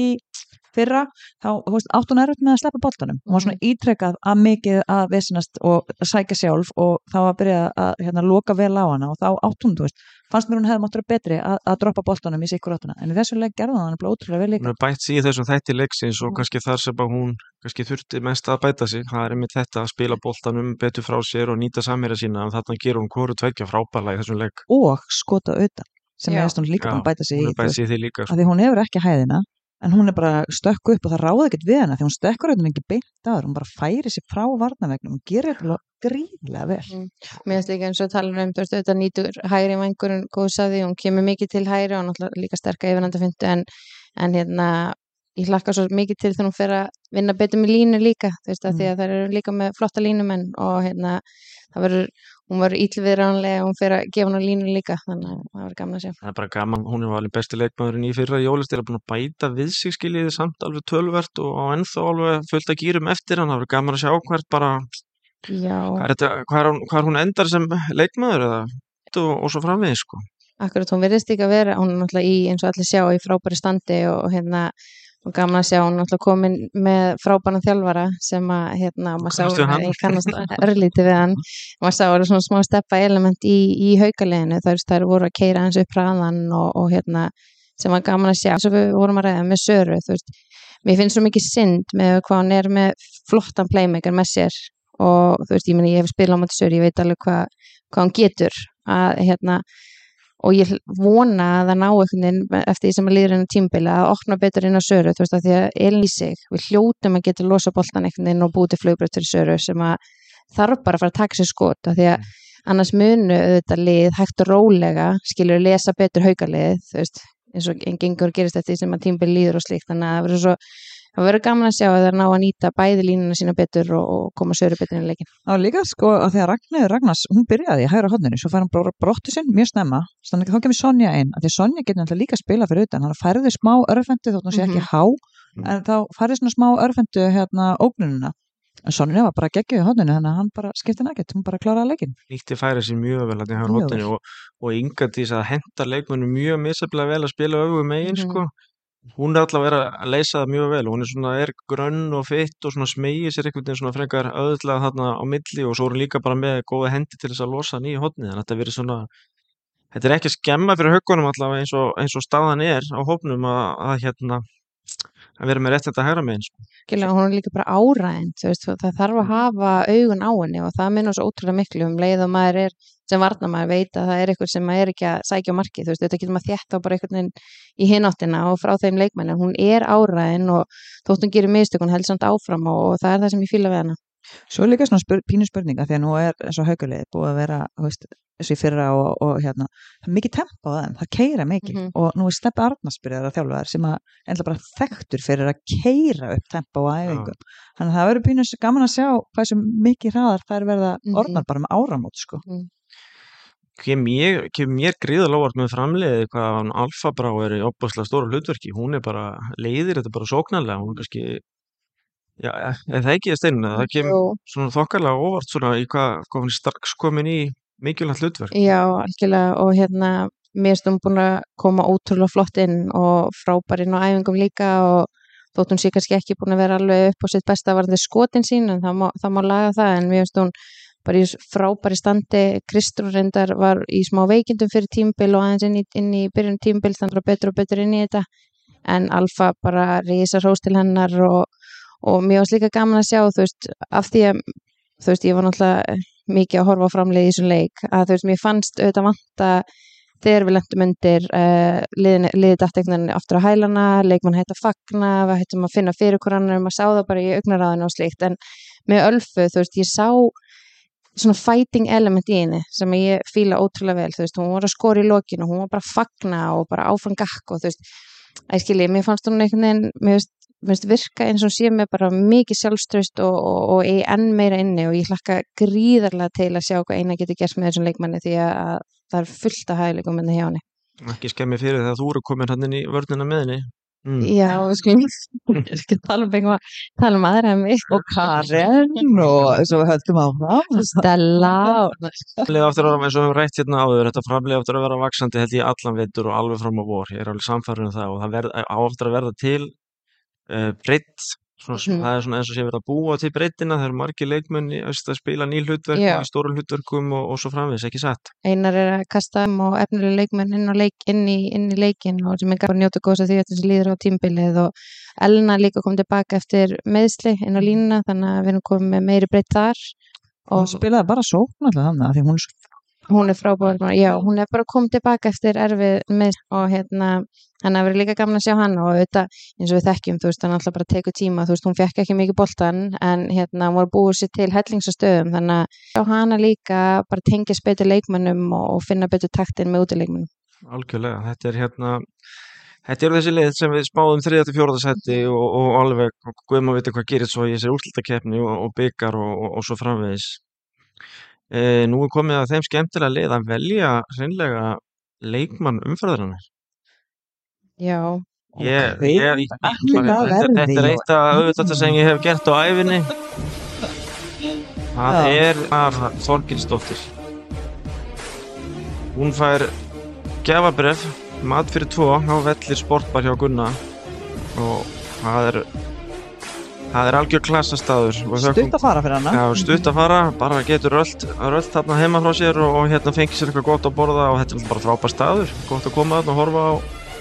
fyrra, þá veist, átt hún erfitt með að sleppa boltanum hún var svona ítrekkað að mikið að vesinast og að sækja sjálf og þá að byrja að hérna, loka vel á hana og þá átt hún, þú veist, fannst mér hún hefði mátt vera betri að, að droppa boltanum í sikkur áttuna en í þessu leik gerði hann bara ótrúlega vel Hún líka er bætt sig í þessum þætti leiksins og Mm. kannski þar sem að hún kannski þurfti mest að bæta sig. Það er einmitt þetta að spila boltanum betur frá sér og nýta samherja sína og þarna gerur hún hvoru tveikja frábæla í þessum leik. og skota auðan sem ég hún líka að bæta sig Hún í því líka. Sko. að því hún hefur ekki hæðina en hún er bara stökku upp og það ráði ekkert við hana því hún stökkur auðvitað ekki beint að hún bara færi sér frá varnavegnum hún gerir þetta gríðlega vel. Mér finnst líka eins og tala um, auðvitað nýtur hægri vangurinn góð saði, hún kemur mikið til hægri og náttúrulega líka sterka yfirnanda fyndu en, en hérna, ég hlakka svo mikið til þegar hún fer að vinna betur með línu líka, þú veist, að því að það eru líka með flotta línumenn og hérna, það verður, hún verður ítlviðránlega og hún fer að gefa hún línu líka, þannig að það verður gaman að sjá. Það er bara gaman, hún er alveg besti leikmaðurinn í fyrra jólist, er búin að bæta við sig skiljiði samt alveg tölvert og á ennþá alveg fullt að gýrum eftir hann, það verður gaman að sjá hvert bara, hvað er, hvað er, hún, hvað er hún endar sem leikmaður eða og, og svo framvegis sko. akkurat hún verðist ekki að vera, hún er náttúrulega í, eins og allir sjá, í frábæri standi og hérna, og gaman að sjá, hún náttúrulega komin með frábæran þjálfara sem að, hérna, maður sá, ég kannast örlítið við hann, maður sá alveg svona smá steppa element í, í haukaleginu, það er voru að keira hans upp hraðan og, og hérna, sem var gaman að sjá, svo við vorum að ræða með Söru, þú veist, mér finnst svo mikið synd með hvað hann er með flottan playmaker með sér. Og þú veist, ég meni, ég hef spilað á móti Söru, ég veit alveg hvað, hvað hann getur að, hérna, og ég vona að það ná veginn eftir því sem að líður hennar tímbili að opna betur inn á Söru, þú veist, að því að Elin í sig, við hljótum að geta losa boltan einhvern veginn og búið til flugbröð til Söru sem að þarf bara að fara að taka sér skot, að því að annars munu auðvitað lið hægt og rólega skilur lesa betur haukalið þú veist, eins og en gengur gerist eftir því sem að tímbil líður og slíkt þannig að það verður svo það verður gaman að sjá að það er ná að nýta bæði línuna sína betur og, og koma söru betur inn í leikin Já, líka sko að því að Ragnarður Ragnars, hún byrjaði í hægra hodninu, svo fær hann bara brottu sinn mjög snemma, þannig að þá kemur Sonja inn, að því að Sonja getur náttúrulega líka að spila fyrir utan, hann færði smá örfendu þótt hún sé ekki Mhm. há, en þá færði svona smá örfendu hérna ógnununa, en Sonja var bara geggjuð í hodninu, þannig að hann bara skipti nægett, hún bara kláraði leikin. nýtti færi sér mjög vel hann í hægur Mjög hóttinu og, og Inga dís að henda leikmennu mjög misaflega vel að spila öfugum megin Mhm. sko. Hún er allavega að leysa það mjög vel hún er svona, er grönn og fitt og svona smegið sér einhvern veginn svona frekar öðlega þarna á milli og svo er hún líka bara með góða hendi til þess að losa í hóttni þannig að þetta verið svona þetta er ekki að skemma fyrir höggunum allavega eins og, eins og staðan er á hópnum að, að hérna að vera með rétt þetta hægra megin sko. Skilja, hún er líka bara áræðin veist, það þarf að hafa augun á henni og það minnur svo ótrúlega miklu um leið og maður er sem varna maður veit að það er eitthvað sem maður er ekki að sækja markið, þú veist, þetta getur maður þétt á bara einhvern veginn í hináttina og frá þeim leikmennin, hún er áræðin og þótt hún gerir mistök, hún held samt áfram og, og það er það sem ég fíla við hana Svo er líka svona spyr, pínu spurninga því að nú er eins og haugalið búið að vera þú veist, eins og í fyrra og, og hérna það er mikið tempo á þeim, það keira mikið Mhm. og nú er Steppi Arnarsbyrjar að þjálfa þær sem að enda bara þekktur fyrir að keira upp tempo á æfingum þannig að það verður pínu gaman að sjá hvað sem mikið hraðar þær verða Mhm. orðnar bara með áramót sko. Kem ég, kem mér gríðalega óvart með framleiði hvað hann Alfa Brá er í opaslega stóru hlutverki. Hún er bara leiðir, þetta er bara sóknarlega. Hún er kannski já, er það ekki að steinu, það kem Jú. svona þokkarlega óvart svona í hvað, hvað er strax komin í mikilvægt hlutverk. Já, algjörlega. Og hérna mér stum búin að koma ótrúlega flott inn og frábær inn á æfingum líka og þótt hún sé kannski ekki búin að vera alveg upp á sitt besta varðandi skotin sín en það má, það má laga það. En mér finnst hún bara í frábæri standi. Kristrún reyndar var í smá veikindum fyrir tímbil og aðeins inn í, inn í byrjun tímbil þannig að betur og betur inn í þetta. En Alfa bara rísa hrós til hennar og, og mér varst líka gaman að sjá þú veist, af því að þú veist, ég var náttúrulega mikið að horfa á framleiði í þessum leik að þú veist, mér fannst auðvitað vanta þegar við lendum undir uh, liðið dættegnan aftur á hælana leikmann hætti að fagna, við hættum að finna fyrir hvernig maður sá það bara í augnaráðinu og slíkt. En með Ölfu, þú veist, ég sá svona fighting element í henni sem ég fíla ótrúlega vel, þú veist, hún var að skora í lokinu, hún var bara að fagna og bara áfram gakk og þú veist, að skilji, mér fannst hún einhvern veginn, mér veist, mér veist virka eins og sé með bara mikið sjálfströst og, og, og í enn meira inni og ég hlakka gríðarlega til að sjá hvað eina getur gert með þessum leikmanni því að það er fullt að hægleikum með hjá henni. ekki skemmi fyrir þegar þú eru komin hann inn í vörnina með henni mm. Já, við skulum ekki tala um eitthvað, tala um aðra en mig. og Karen og svo við höldum áfram Stella. Framleiði áttur að vera, eins og við höfum rætt hérna áður, þetta framleiði áttur að vera vaksandi held ég allan veitur og alveg fram á vor. Ég er alveg samfærið um það og það verð, á áttur að verða til uh, breytt, svona, Mhm. það er svona eins og sé verið að búa til breyttina, það eru margir leikmenn í- veist, að spila ný hlutverk Já. í stóru hlutverkum og, og svo framvegis, ekki satt. Einar er að kasta um og efnilega leikmenn inn, leik, inn, í, inn í leikin og sem er gafur njóta góðs að því að þessi líður á tímbilið og Elna líka kom tilbaka eftir meðsli inn á línuna þannig að við erum komið með meiri breytt þar og og spilaði bara sókn alltaf þannig að því hún er svo hún er frábær, já, hún er bara komið tilbaka eftir erfið með og hérna hann hefur verið líka gaman að sjá hann og auðvitað eins og við þekkjum, þú veist, hann alltaf bara tekur tíma þú veist, hún fekk ekki mikið boltan en hérna, hún var búið sér til hellingsastöðum þannig að sjá hana líka bara tengjast betur leikmannum og finna betur taktin með útileikmannum. Algjörlega, þetta er hérna, þetta eru þessi lið sem við spáðum 3-4. seti og, og alveg, guðum að vita hvað gerir svo í þessari úrslitakeppni og, og byggar og, og svo framvegis. E, nú er komið að þeim skemmtilega lið að velja hreinlega leikmann umfærðarinnar. Já, Ég, Ok, ég, ég, þetta, er eitt af auðvitað sem ég hef gert á æfinni. Það Já. er Þorgilsdóttir. Hún fær gefabref, mat fyrir tvo á vellir sportbar hjá Gunna og það er, það er algjör þökkum- stutt að fara fyrir hana. Já, stutt að fara, bara getur rölt, rölt þarna heima frá sér og, og hérna fengið sér eitthvað gott að borða og þetta er bara frábær staður, gott að koma þarna og horfa á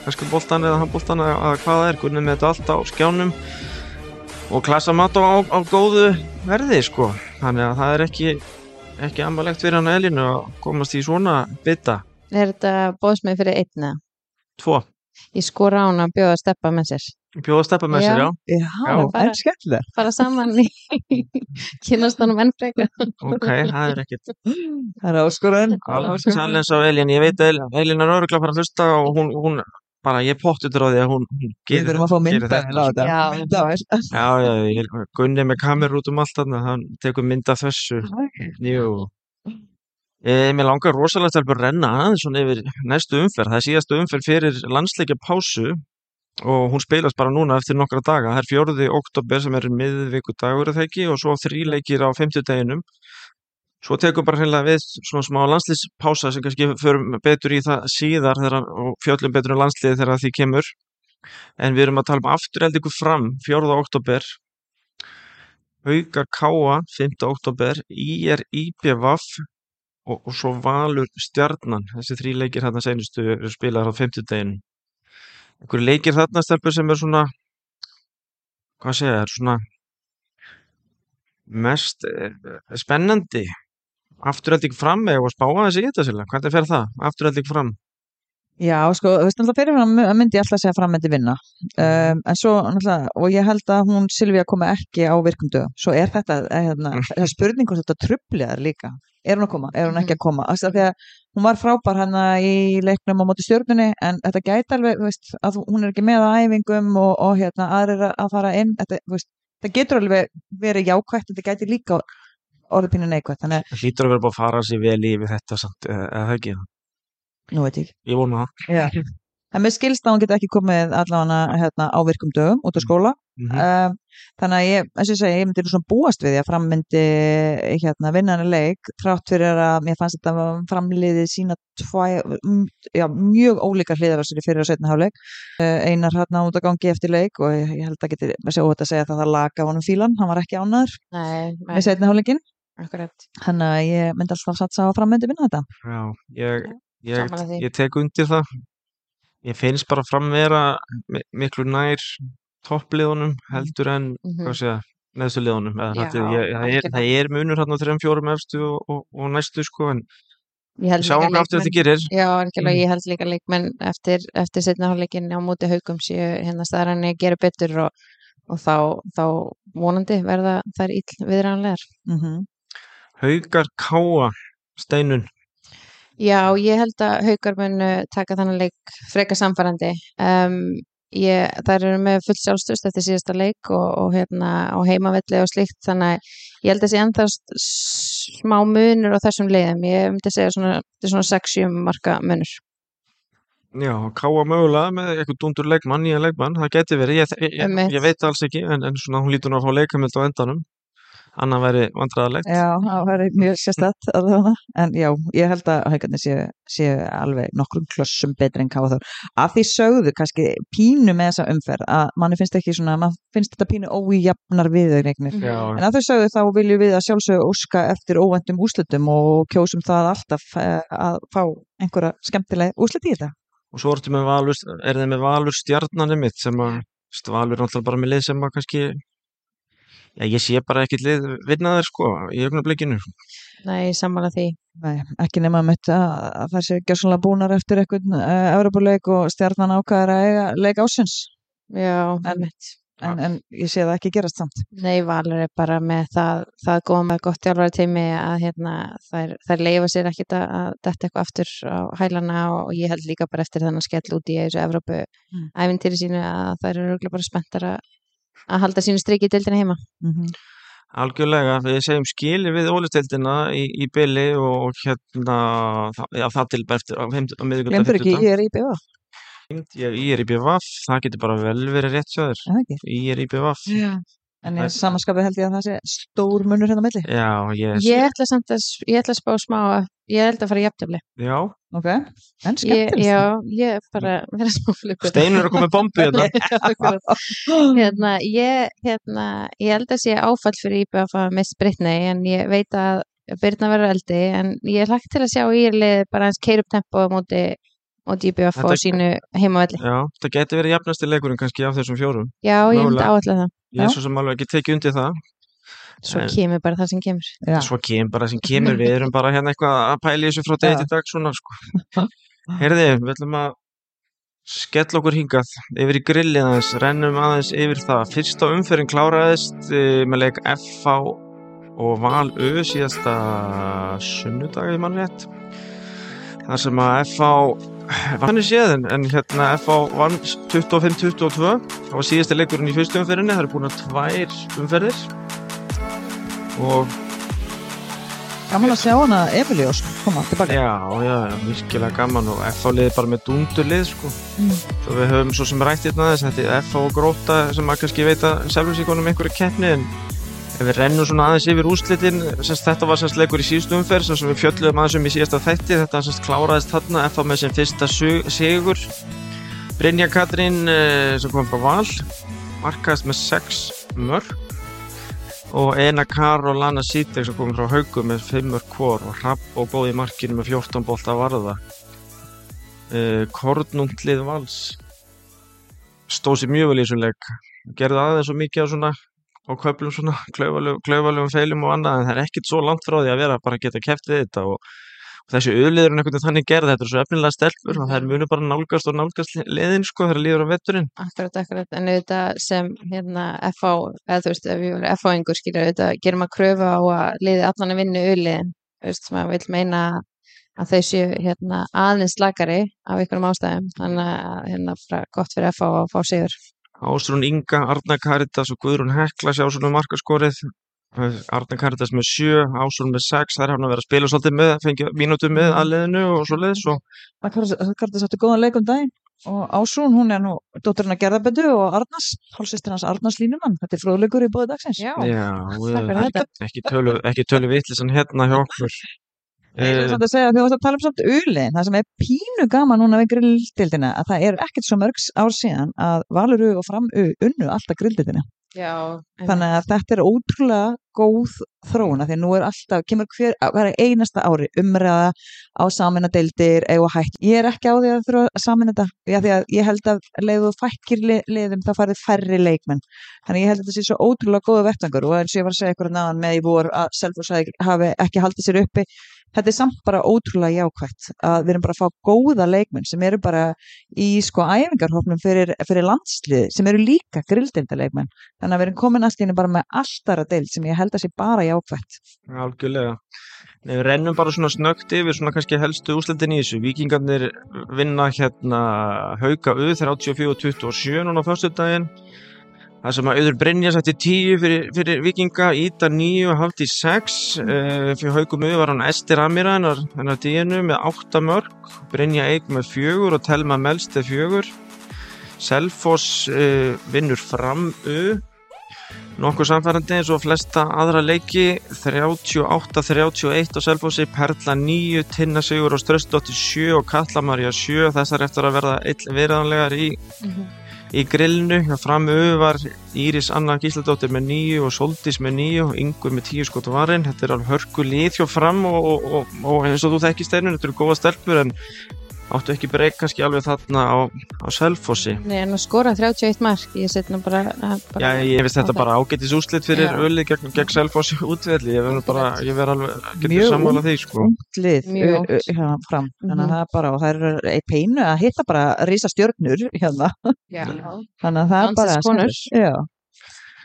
kannski boltan eða handboltan eða hvað það er, Gunni með þetta allt á skjánum. Og klassa mat á, á góðu verði sko, þannig að það er ekki ekki ambalegt fyrir hann Elinu að komast í svona bytta Er þetta bóðsmið fyrir einna? tvo, Ég skora á hann að bjóða að steppa með sér. Bjóða steppa með sér, Já. já Já, Já. en skemmtilega. Fara saman í kynast honum enn frekar. ok, það er ekkit Það er áskoraðin. challenge á Elin, ég veit að Elin- er öruglega að fara að hlusta og hún, hún bara, ég pottutur á því að hún, hún Við gerir þurfum að fá mynda þetta. Já. Mynda á þessu. Já, já, ég gunni með kamerur út um allt þarna, hann tekur mynd af þessu. Jú. E, mér langar rosalega til að renna aðeins svona yfir næstu umferð. Það er síðastu umferð fyrir landsleikja pásu og hún spilast bara núna eftir nokkra daga. Það er fjórði oktober sem er miðvikudagur eða ekki og svo þríleikir á fimmtudeginum. Svo tekur bara hreinlega við svona smá landslýspása sem kannski förum betur í það síðar þegar, og fjöllum betur um landsliði þegar því kemur. En við erum að tala um afturheldingu fram 4. oktober Haukar Káa 5. oktober IR IBVF og, og svo Valur Stjarnan þessi þrý leikir þarna seinustu eru spilaðar á 50 deginu einhverju leikir þarna stelpur sem er svona hvað segja er svona mest eh, spennandi? Afturhelding fram eða að spáa þessi í þetta sérlega, hvernig fer það? afturhelding fram Já, sko, þú veist náttúrulega fyrir hann myndi ég alltaf segja fram myndi vinna. Um, en svo náttúrulega, og ég held að hún Silvía komi ekki á virkum dögum. Svo er þetta, eh, hérna, það er spurning hvort þetta trubliðar líka, er hún að koma, er hún ekki að koma? Af því að hún var frábær hann í leiknum á móti stjórnunni en þetta gæti alveg, þú veist, að hún er ekki með á æfingum og, og hérna, aðrir að fara inn. Þetta, þú veist, það getur alveg verið jákvætt, þetta gæti líka orðið pínu neikvætt, þannig það hlýtur að vera búið að fara sér vel yfir þetta samt, eða það ekki, að, nú veit ég ég vona það Já. En mér skilst að hún geti ekki komið allavega hérna, á virkum dögum út af skóla. mm Um, þannig að ég, eins og ég segi, ég myndi svona búast við því að fram myndi hérna, vinna henni leik, þrátt fyrir að mér fannst þetta framliðið sína tvæ, já, mjög ólíkar hliðar á sér í fyrir og setna hálfleik. Uh, einar hérna út að gangi eftir leik og ég, ég held að geti að þetta að segja að það laga honum fílan, hann var ekki nei, með setna hálfleikin. akkurat. Þannig að ég myndi alltaf satsa á að fram myndi vinna þetta. Já, ég, ég, ég tek undir það. Ég finnst bara fram vera mi- miklu nær toppliðunum heldur en, hvað segja, neðstu liðunum. Eða, Já, þetta, ég, það, er, er munur hérna á þrejum fjórum efstu og, og, og næstu sko, en Ég held sjáum líka hvað aftur leikmenn- þetta gerir. Já, Mm. ég held líka leikmenn eftir, eftir setna hálfleikin á móti haugum séu hérna staðræðinni að gera betur og, og þá, þá vonandi verða þær ill viðrænlegar. Mm Haukar Káa, Steinun. Já, ég held að haukar munu taka þannig leik freka samfærandi. Um, ég, þær eru með full sjálfstust eftir síðasta leik og, og hérna á heimavelli og slíkt þannig að ég held að sé ennþá s- smá munur á þessum leiðum. Ég myndi segja svona, svona 6-7 marka munur. Já, Káa mögulega með eitthvað dundur leikmann, nýja leikmann, það geti verið. Ég, ég, ég, ég veit það alls ekki, en, en svona hún lítur nú að fá leikamild á endanum. Annað væri vandræðalegt. Já, það væri mjög sérstætt en já, ég held að haugarnir séu, séu alveg nokkrum klossum betri en káða þar. Af því sögðu kannski pínu með þessa umferð að manni finnst ekki svona, mann finnst þetta pínu ójafnar viðaugnir. Já, En að þau sögðu þá viljum við að sjálfsögðu óska eftir óvendum úslitum og kjósum það alltaf eh, að fá einhverja skemmtilega úslit í þetta. Og svo Valur, er þið með Valur stjarnanum mitt sem að, Valur er náttúrulega bara með lið sem að kannski, já ég sé bara ekkert lið vinna þér sko í augnablikinu. Nei, sammála því. Nei, ekki nema með þetta að það séu gjössanlega búnar eftir eitthvað uh, Evropuleik og stjarnan ákvæðar að eiga leik ásins. Já, En-. En, en ég sé það ekki gerast samt. Nei, Valur er bara með það, það góða með gott hjálfari teimi að hérna, þær, þær leifa sér ekkit að að detta eitthvað aftur á hælana og ég held líka bara eftir þennan skell út í þessu Evrópu Mm. æfintýri sínu að þær eru bara spenntar að, að halda sínu striki í deildina heima. Mm Algjörlega, við segjum skili við ólistildina í, í byli og hérna, það, já það til bara eftir á, miðvikudag. Glemdur ekki, ég er í BV, Ég, ég er í BVF, það getur bara vel verið rétt er ekki? Ég er í BVF. En ég samanskapið held ég að það sé stór munur hérna á milli. Já, ég, Ég ætla samt að, ég ætla að spá smá að, ég held að fara í jafntöfli. já, Ok, en Ég, skemmtilegt. já, ég er bara vera smá flipur. Steinur er að koma með bombu hérna. Hérna, ég, hérna, ég held að sé áfall fyrir IBF að fá miss Brittany en ég veit að Birna verður eldi en ég er lagt til að sjá í lið bara hans keir upp tempo á móti og DBF á Þetta- sínu heimavelli. Já, það geti verið jafnasti leikurinn kannski af þessum fjórum. Já, ég myndi áallega það. Ég er svo sem alveg ekki tekið undir það. Svo En- kemur bara það sem kemur. Já. Svo kemur bara sem kemur, við erum bara hérna eitthvað að pæla í þessu frá degi til dag svona sko. Herði, við ætlum að skella okkur hingað yfir í grillið aðeins, rennum aðeins yfir það. Fyrsta umferðin kláraðist uh, með leik FH og Val Ö síðasta sunnudag í. Þar sem að FH vann í séðin en hérna FH vann 25-22 það var síðasti leikurinn í fyrstu umferðinni það eru búin að tvær umferðir og Gaman að sjá hana Emiliós koma tilbaka. já, já, virkilega gaman og FH liði bara með dúndurlið sko. Mm. svo við höfum svo sem rætt hérna þess er FH og gróta sem að kannski veita sjálfur sig konum einhverju keppni en ef við rennum svona aðeins yfir úrslitin semst þetta var semst leikur í síðustu umferð sem við fjöldluðum aðeins um í síðasta þætti. Þetta semst kláraðist þarna FH með sem fyrsta sigur. Brynja Katrín eh, sem kom frá Val markaðist með 6 mörg og Ena Karolana Sýtek sem kom frá Haugum með 5 mörg hvor. Og Rapp og góð í markinu með 14 bolta varða. Uh, Kornunglið Vals stóð sér mjög vel í þessum leik. Gerði aðeins svo mikið á svona á köflum svona klaufalegum feilum og annað en það er ekkit svo langt frá því að vera bara að geta keft við þetta og, og þessi auðliður er einhvern veginn þannig gerð þetta er svo efnilega stelpur og það er munu bara nálgast og nálgast liðin sko þegar líður á vetturinn Akkurat, akkurat, en auðvitað sem hérna FH, eða þú veist, ef ég verið FH-ingur skilja auðvitað, gerum að kröfu á að liði allan að vinna auðliðin, þú veist, maður vil meina að þau séu hérna aðeins slakari af einhverjum ástæðum, þannig að hérna gott fyrir að fá sigur. Ástrún Inga, Arna Karitas og Guðrún Hekla sjá svona markaskorið. Arna Karitas með 7, Ástrún með 6 þær hafa verið að spila svolítið með fengið mínútu með aðliðinu og svo leiðis og Það kartið sáttu góðan leik um daginn og Ásrún, hún er nú dótturinn að gerðabötu og Arnars, hálfsistir hans Arnars línumann þetta er fróðleikur í bóði dagsins. Já, já, þetta. ekki tölu, ekki tölu vitlisann hérna hjá okkur Ég er Eh, samt að segja að þú varst að tala um samt ulin það sem er pínu gaman núna við grilldeildina að það er ekkert svo mörgs ár síðan að Valuru og Framu unnu alltaf grilldeildina já, þannig að þetta er ótrúlega góð þróuna því að nú er alltaf, kemur hver, hver einasta ári umræða á saminadeildir eða hætt. Ég er ekki á því að þurfa að samina þetta, já því að ég held að leiðu fækkir li, liðum þá farið færri leikmenn. Þannig að ég held að þetta sé svo ótrúlega góða vettangur og eins og ég var að segja ykkur náðan með í vor að Selfoss hafi hafi ekki haldið sér uppi þetta er samt bara ótrúlega jákvætt að við erum bara að fá góða leikmenn sem eru bara í sko æfingarhopnum fyrir, fyrir landslið sem eru líka grilldeildaleikmenn þannig að við erum komin henni bara með alltara deild sem ég held að sé bara jákvætt. Algjörlega. Nei, við rennum bara svona snögt yfir svona kannski helstu úslandin í þessu. Víkingarnir vinna hérna Hauka U 34-27 núna á föstudaginn Það sem að auður Brynja sætti 10 fyrir, fyrir Víkinga, Íta 9 og Hafti 6 uh, fyrir Haukum U var hann Esti Ramira hennar, hennar díinu með 8 mörg Brynja Eik með 4 og Telma Melste 4 Selfoss uh, vinnur fram U. Nokkuð samfærandi eins og flesta aðra leiki 38-31 á Selfossi, Perla 9 Tinna Sigur og Strösdóttir 7 og Katla Marja 7 þessar eftir að verða viðræðanlegar í, Mhm. Í grillinu framu var Íris Anna Gísladóttir með 9 og Soldís með 9 og Ingur með 10 skot varinn þetta er alveg hörku lið hjá fram og, og, og, og eins og þú þekkist steinun þetta eru góða stelpur en áttu ekki breyk kannski alveg þarna á, á Selfossi Nei, en að skora 31 mark, ég set nú bara, að- bara Já, ég veist þetta það. bara ágætis úslit fyrir ölið gegn, gegn Selfossi útvelli, ég verður bara, ég verður alveg, getur sammála því, sko. ungt lið Mjög ö- hérna fram þannig að Mhm. það er bara og það er eitt peinu að hitta bara risa stjörnur hérna Já, þannig að það er bara Landsins konur. já,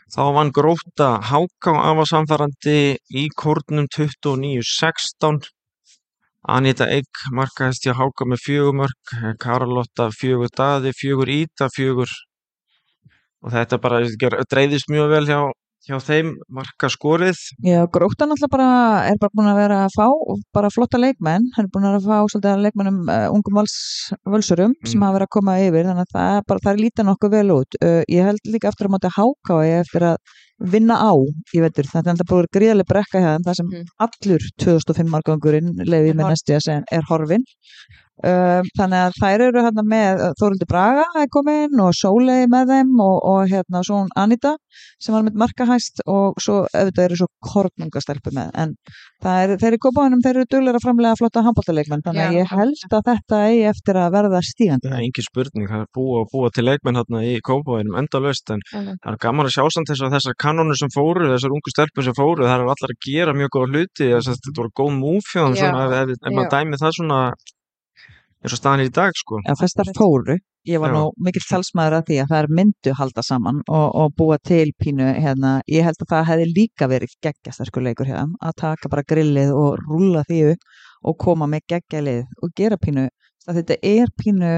Þá vann gróta Háká afa samfærandi í kórnum 29-16. Anita Eik markaðist hjá Háká með fjögur mörg, Karolotta fjögur daði, fjögur íta, fjögur og þetta bara dreifðist mjög vel hjá, hjá þeim marka skorið. já gróttan alltaf bara er bara búin að vera að fá bara flotta leikmenn, hann er búin að fá svolítið leikmennum uh, ungum vals, völsurum sem Mm. hafa verið að koma yfir þannig að það er bara, það er lítið nokkuð vel út uh, ég held líka aftur að móti háká eftir að vinna á í vetur, þetta er alltaf búin gríðarlega brekka hjá þeim, það sem Mhm. allur 2005 margangurinn leiði með næstu að segja er horfin Um, þannig að þær eru hérna með Þórildur Braga er komin og Sólei með þeim og, og hérna svo hún Anita sem var með markahæst og svo auðvitað eru svo kornungastelpu með. En það er, þeir eru kópaðunum, þeir eru duglega að framlega flotta handbóltaleikmenn þannig að ég held að þetta eigi eftir að verða stígandi. Það er engin spurning, það er búið að búa til leikmenn hérna í Kópavóinum endalaust en það er gaman að sjá samt þess að þessar kanónur sem fóru, þessar ungu stelpur sem fóru, það er allar að gera mjög góða hluti, þess að þetta voru góð svona ef, ef, ef maður dæmi það svona eins og staðan í dag sko. Já, þessar fóru, ég var Já. nú mikill talsmaður að því að það er myndu halda saman og, og búa til pínu hérna, ég held að það hefði líka verið geggjastarkur leikur hérna, að taka bara grillið og rúlla því upp og koma með geggjalið og gera pínu, þetta er pínu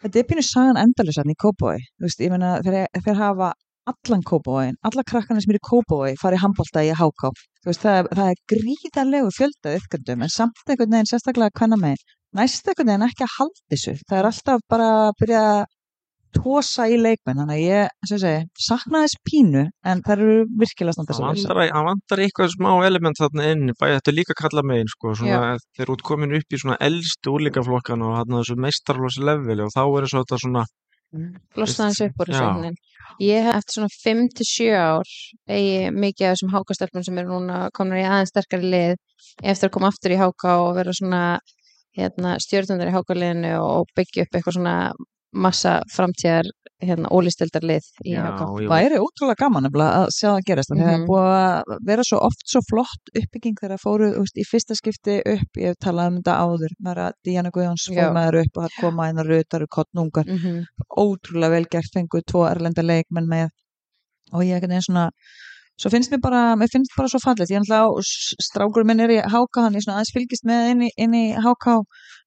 þetta er pínu sagan endalusarn í Kópói, þú veist, ég meina þeir, þeir hafa allan Kópóin, alla krakkarnir sem eru í Kópói farið handbólta í háká það, það er gríðarlegu fjölda uppgöndum en samt einhvern veginn sérstaklega hvenna megin næst einhvern veginn ekki að halda þessu. Það er alltaf bara að byrja að tósa í leikmenn þannig að ég, segi, sakna þess pínu en það eru virkilega standa Það vantar eitthvað smá element þarna inn, bæði þetta líka kalla megin sko, þeir út komin upp í svona eldstu úlíkaflokkan og hann þessu meistarflós leveli og þá er þetta svona flosna hans upp úr þessu veginn. Ég hef eftir svona 5-7 ár eigi mikið af þessum hákastelpum sem eru núna komnar í aðeins sterkari lið eftir að koma aftur í háka og vera svona hérna, stjórnundar í hákaliðinu og byggja upp eitthvað svona massa framtíðar hérna, ólistildar lið í háka. ég, væri ótrúlega gaman að sjá það gerast mm -hmm. það Mhm. er búið að vera svo oft svo flott uppbygging þegar það fóru úst, í fyrsta skipti upp, ég hef talað um þetta áður með að Díana Guðjóns fór með þær upp og það koma inn að rutaru kottnungar Mm -hmm. ótrúlega vel gert fengu tvo erlenda leikmenn með og ég ekkert einn svona svo finnst mér bara, mér finnst bara svo fallegt ég er alltaf, strákur minn er í háká hann er svona aðeins fylgist með inn í, inn í háká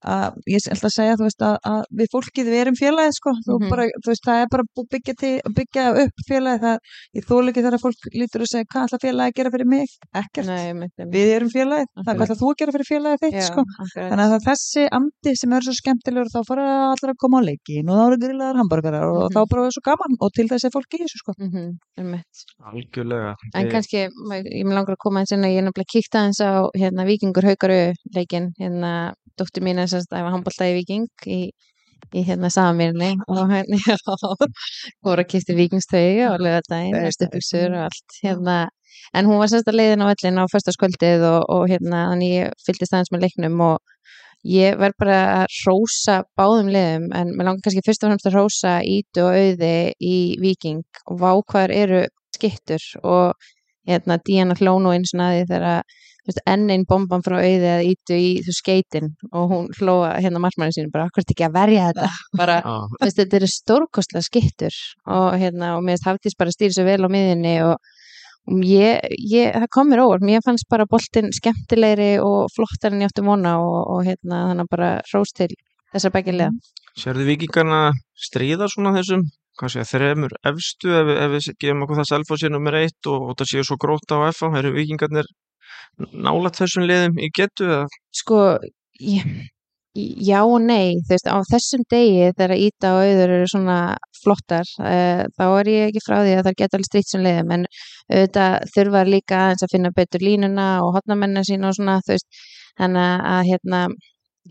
að ég er alltaf að segja þú veist að, að við fólkið við erum félagið sko þú Mhm. bara, þú veist það er bara búið byggja, til, byggja upp félagið það, ég þóla ekki þegar fólk lítur að segja hvað ætla félagið að gera fyrir mig, ekkert Nei, við erum félagið, það Akkurat. hvað ætla þú að gera fyrir félagið þitt Já, sko akkurat. Þannig að það er þessi andi sem er svo skemmtilegur þá fara allir að koma á leikin og þá eru grillaðar hambúrgarar og Mhm. þá bara er svo gaman og til þess er fólki í þessu sko. Mhm, einmitt. algjörlega En kannski, ég með langar að koma eins að ég er nefnilega kíkt aðeins á hérna, Víkingur Haukaru leikin, hérna, dóttir mín er semst að æfa handbólta í Víking í, í hérna samanmýrni og hérna, já, voru að kisti Víkingstögi og lögadaginn, Nei, stupuksur og allt, hérna, en hún var semst að leiðin á vellin á föstaskvöldið og, og hérna, þannig ég fylgdist aðeins með leiknum og ég verð bara að rósa báðum liðum, en mér langar kannski fyrst og fremst að rósa Ítu og Auði í Víking. Og vákvar eru skittur og hérna Díana hló nú eins og aði þegar þú veist, enn einn bomban frá auði eða ítu í þú skeitin og hún hlóa hérna markmanni sínu bara, hvort ekki að verja þetta? Bara, Já, þú veist, þetta eru stórkostlega skittur og hérna, og mér finnst Hafdís bara stýri svo vel á miðinni og, og ég, ég, það kom mér óvart. Mér fannst bara boltinn skemmtilegri og flottar en ég átti vona og, og hérna, þannig að bara rós til þessar begge liða Sérðu vikingarna stríða svona þessum hvað sé, þremur efstu ef, ef við gefum okkur það selfossi nummer eitt og, og það séu svo gróta á FA eru vikingarnir nálat þessum liðum í getu eða? Sko já og nei veist, á þessum degi þegar Íta og Auður eru svona flottar uh, þá er ég ekki frá því að það geta alveg strítt sem leiðum en auðvitað þurfa líka að finna betur línuna og hotnamennina sína og svona veist, þannig að, að hérna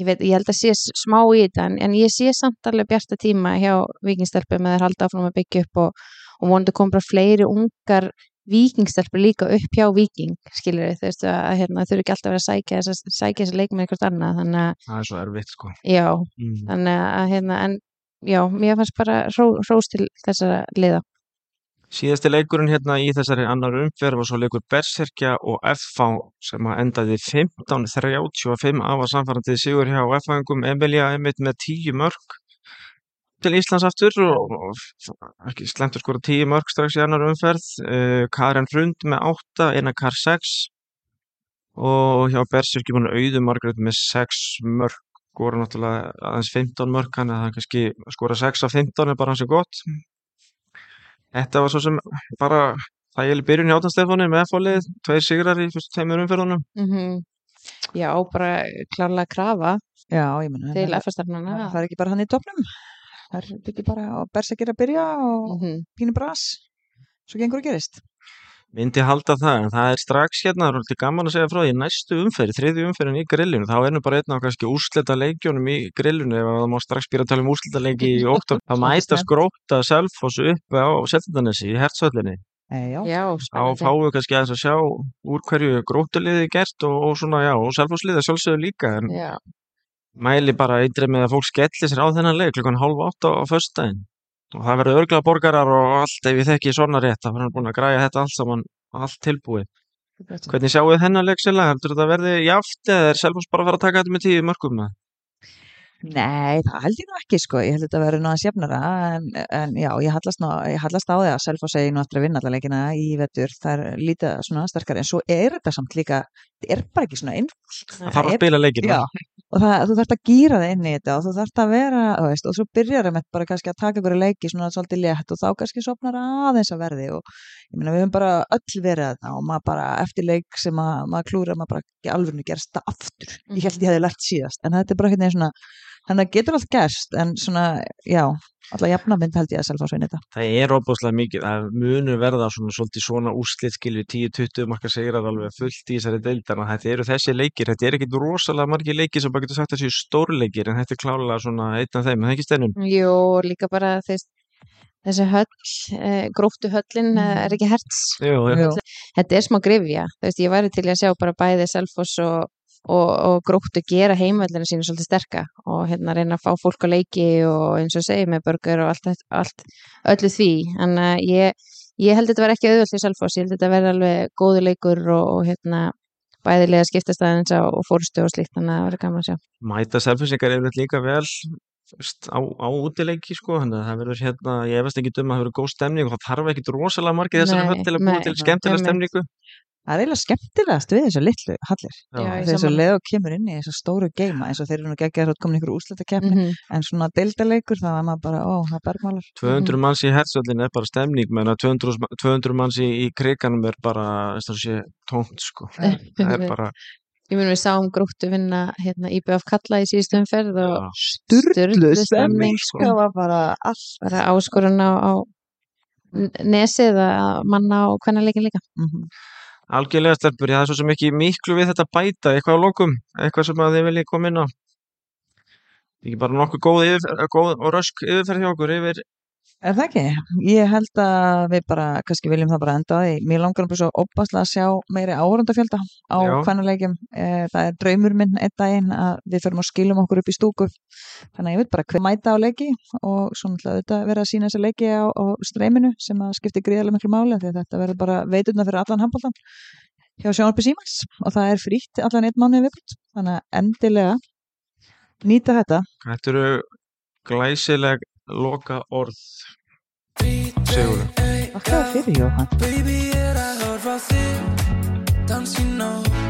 ég veit, ég held að sé smá í þetta en, en ég sé samt alveg bjarta tíma hjá vikingstelpum með þær halda áfram að byggja upp og, og vonandi kom bara fleiri ungar vikingstelpur líka upp hjá viking skilur þau veist að hérna, þau eru ekki alltaf að vera að sækja þessa, sækja þessa leikmenn eitthvað annað þannig að það er svo erfitt sko já, mm. þannig að hérna en já, mér fannst bara ró, rós til þessara liða Síðasti leikurinn hérna í þessari annar umferð var svo leikur Berserkja og FH sem að endaði 15-35 af að samfærandi sigur hjá FH-ingum Emilia Emmitt með 10 mörg til Íslands aftur og, og ekki slentur skora 10 mörg strax í annar umferð. Uh, Karen Hrund með 8, Einar Kar 6 og hjá Berserkjum hann auðu Margrét með 6 mörg skora náttúrulega aðeins 15 mörg þannig að það kannski skora 6 af 15 er bara hansi gott Þetta var svo sem bara þægileg byrjun hjá Áttan Stefáni með F-fólið, tveir sigrar í fyrstu tveimur umferðunum. mm já, bara klárlega krafa Já, ég menna til það, FS-starfnana það er ekki bara hann í topnum það er ekki bara að bersa að byrja og mm pínu bras. Svo gengur að gerist Myndi halda það, en það er strax hérna, það er alltaf gaman að segja frá því, næstu umferð, þriðju umferðin í grillinu, þá er nú bara einn á kannski úrslita leikjónum í grillinu, ef það má strax byrja að tala um úrslita leiki í oktober, þá mætast gróta Selfoss upp á Seltendanesi í hertsvöllinni. e, já, Já, Þá spennandi. fáum við kannski aðeins að sjá úr hverju grótuliði er gert og, og svona, já, og Selfossliði sjálfsögðu líka, en Já, mæli bara eindrið með að fólk skelli sér á þennan leik klukkan hálf átta á föstudaginn. Og það verður örgla borgarar og allt ef ég þekki svona rétt, þá verður búin að græja þetta allt saman, allt tilbúið. Hvernig sjáu þið þennan leik sérlega? Heldur þetta verði jaft eða er Selfoss bara að fara að taka þetta með tíu mörgum með? Nei, það held ég nú ekki sko, ég held þetta að nú að sjefnara en, en já, ég hallast, ná, ég hallast á því að Selfoss segi nú eftir að vinna alla leikina í vetur, það er lítið svona sterkar en svo er þetta samt líka, þetta er bara ekki svona einfalt. Það þarf að spila leikina. Já, og það, þú þarft að gýra það inn í þetta og þú þarft að vera, veist, og svo byrjar það með bara kannski að taka ykkur leiki svona svolítið létt og þá kannski sopnar aðeins að verði og ég meina við höfum bara öll verið þarna og maður bara eftir leik sem að, maður klúra, maður bara ekki alveg gerst það aftur. Ég held ég hefði lært síðast en þetta er bara eitthvað svona, þannig að getur allt gerst en svona, já, alltaf jafnamind held ég að selfa svo inn í þetta. Það er óbúslega mikið, það munu verða svona, svolítið svona úrslit skilju 10-20 marka segrar alveg fullt í þessari deildar en þetta eru þessi leikir, þetta er ekkit rosalega margir leikir sem bara getur sagt að séu stórleikir en þetta er klálega svona einn af þeim, en það er ekki steinun. Jú, líka bara þess, þessi höll, eh, gróftu höllin mm. er ekki herts. Jú, Jú. Þetta er smá grifja, þú veist, ég væri til að sjá bara bæði Selfoss og, og, og gróftu gera heimvöldina sína svolítið sterka og hérna reyna að fá fólk á leiki og eins og segi með börgur og allt, allt öllu því, en uh, ég, ég held þetta var ekki auðvöld í Selfoss, ég held þetta verði alveg góðu leikur og, og hérna bæðilega skiptast aðeins á og fórstu og slíkt, þannig að það verður gaman að sjá. mæta selfinsingar yfirleitt líka vel á, á útileiki sko, þannig að það verður hérna, ég efast ekki um að það verður góð stemning og það þarf ekki rosalega margið þessari höll til að búa til skemmtilega stemningu. Það er eiginlega skemmtilegast við þessu litlu hallir. Já, ég Þessu sammála. leið og kemur inn í þessu stóru geima eins og þeir eru nú ekki að komin ykkur úrslita keppni Mm en svona deildaleikur þá er maður bara, ó, það er bergmálar 200 Mhm. manns í hertsöllin er bara stemning menn að 200, ma- 200 manns í, í kriganum er bara, þess að sé, tómt sko. Það er bara, Ég mun við sáum gróttu vinna hérna IBF kalla í síðustu umferð og stemming stemning, sko, það var bara bara áskorun á, á nesið að manna og hvenna leikin líka. Mhm. Algjörlega stelpur, það er svo sem ekki miklu við þetta bæta, eitthvað á lokum, eitthvað sem að þið viljið koma inn á. Ekki bara nokkuð góð, yfir, góð og rösk yfirferð hjá okkur yfir Er það ekki? Ég held að við bara, kannski viljum það bara enda því. Mér langar bara svo opaslega að sjá meiri áhörundafjölda á Já. hvernalegjum. Það er draumur minn einn daginn að við förum og skilum okkur upp í stúku. Þannig að ég veit bara hver mæta á leiki og svo náttúrulega auðvitað vera að sína þessa leiki á, á streyminu sem að skipti gríðarlega miklu máli því að þetta verður bara veiturna fyrir allan handbóltan hjá Sjónarpi Símax og það er frýtt allan einn mánuði viðbútt. Þannig að endilega nýta þetta. Þetta eru glæsileg loka orð Sigur fyrir Jóhann. Baby, er að horfa á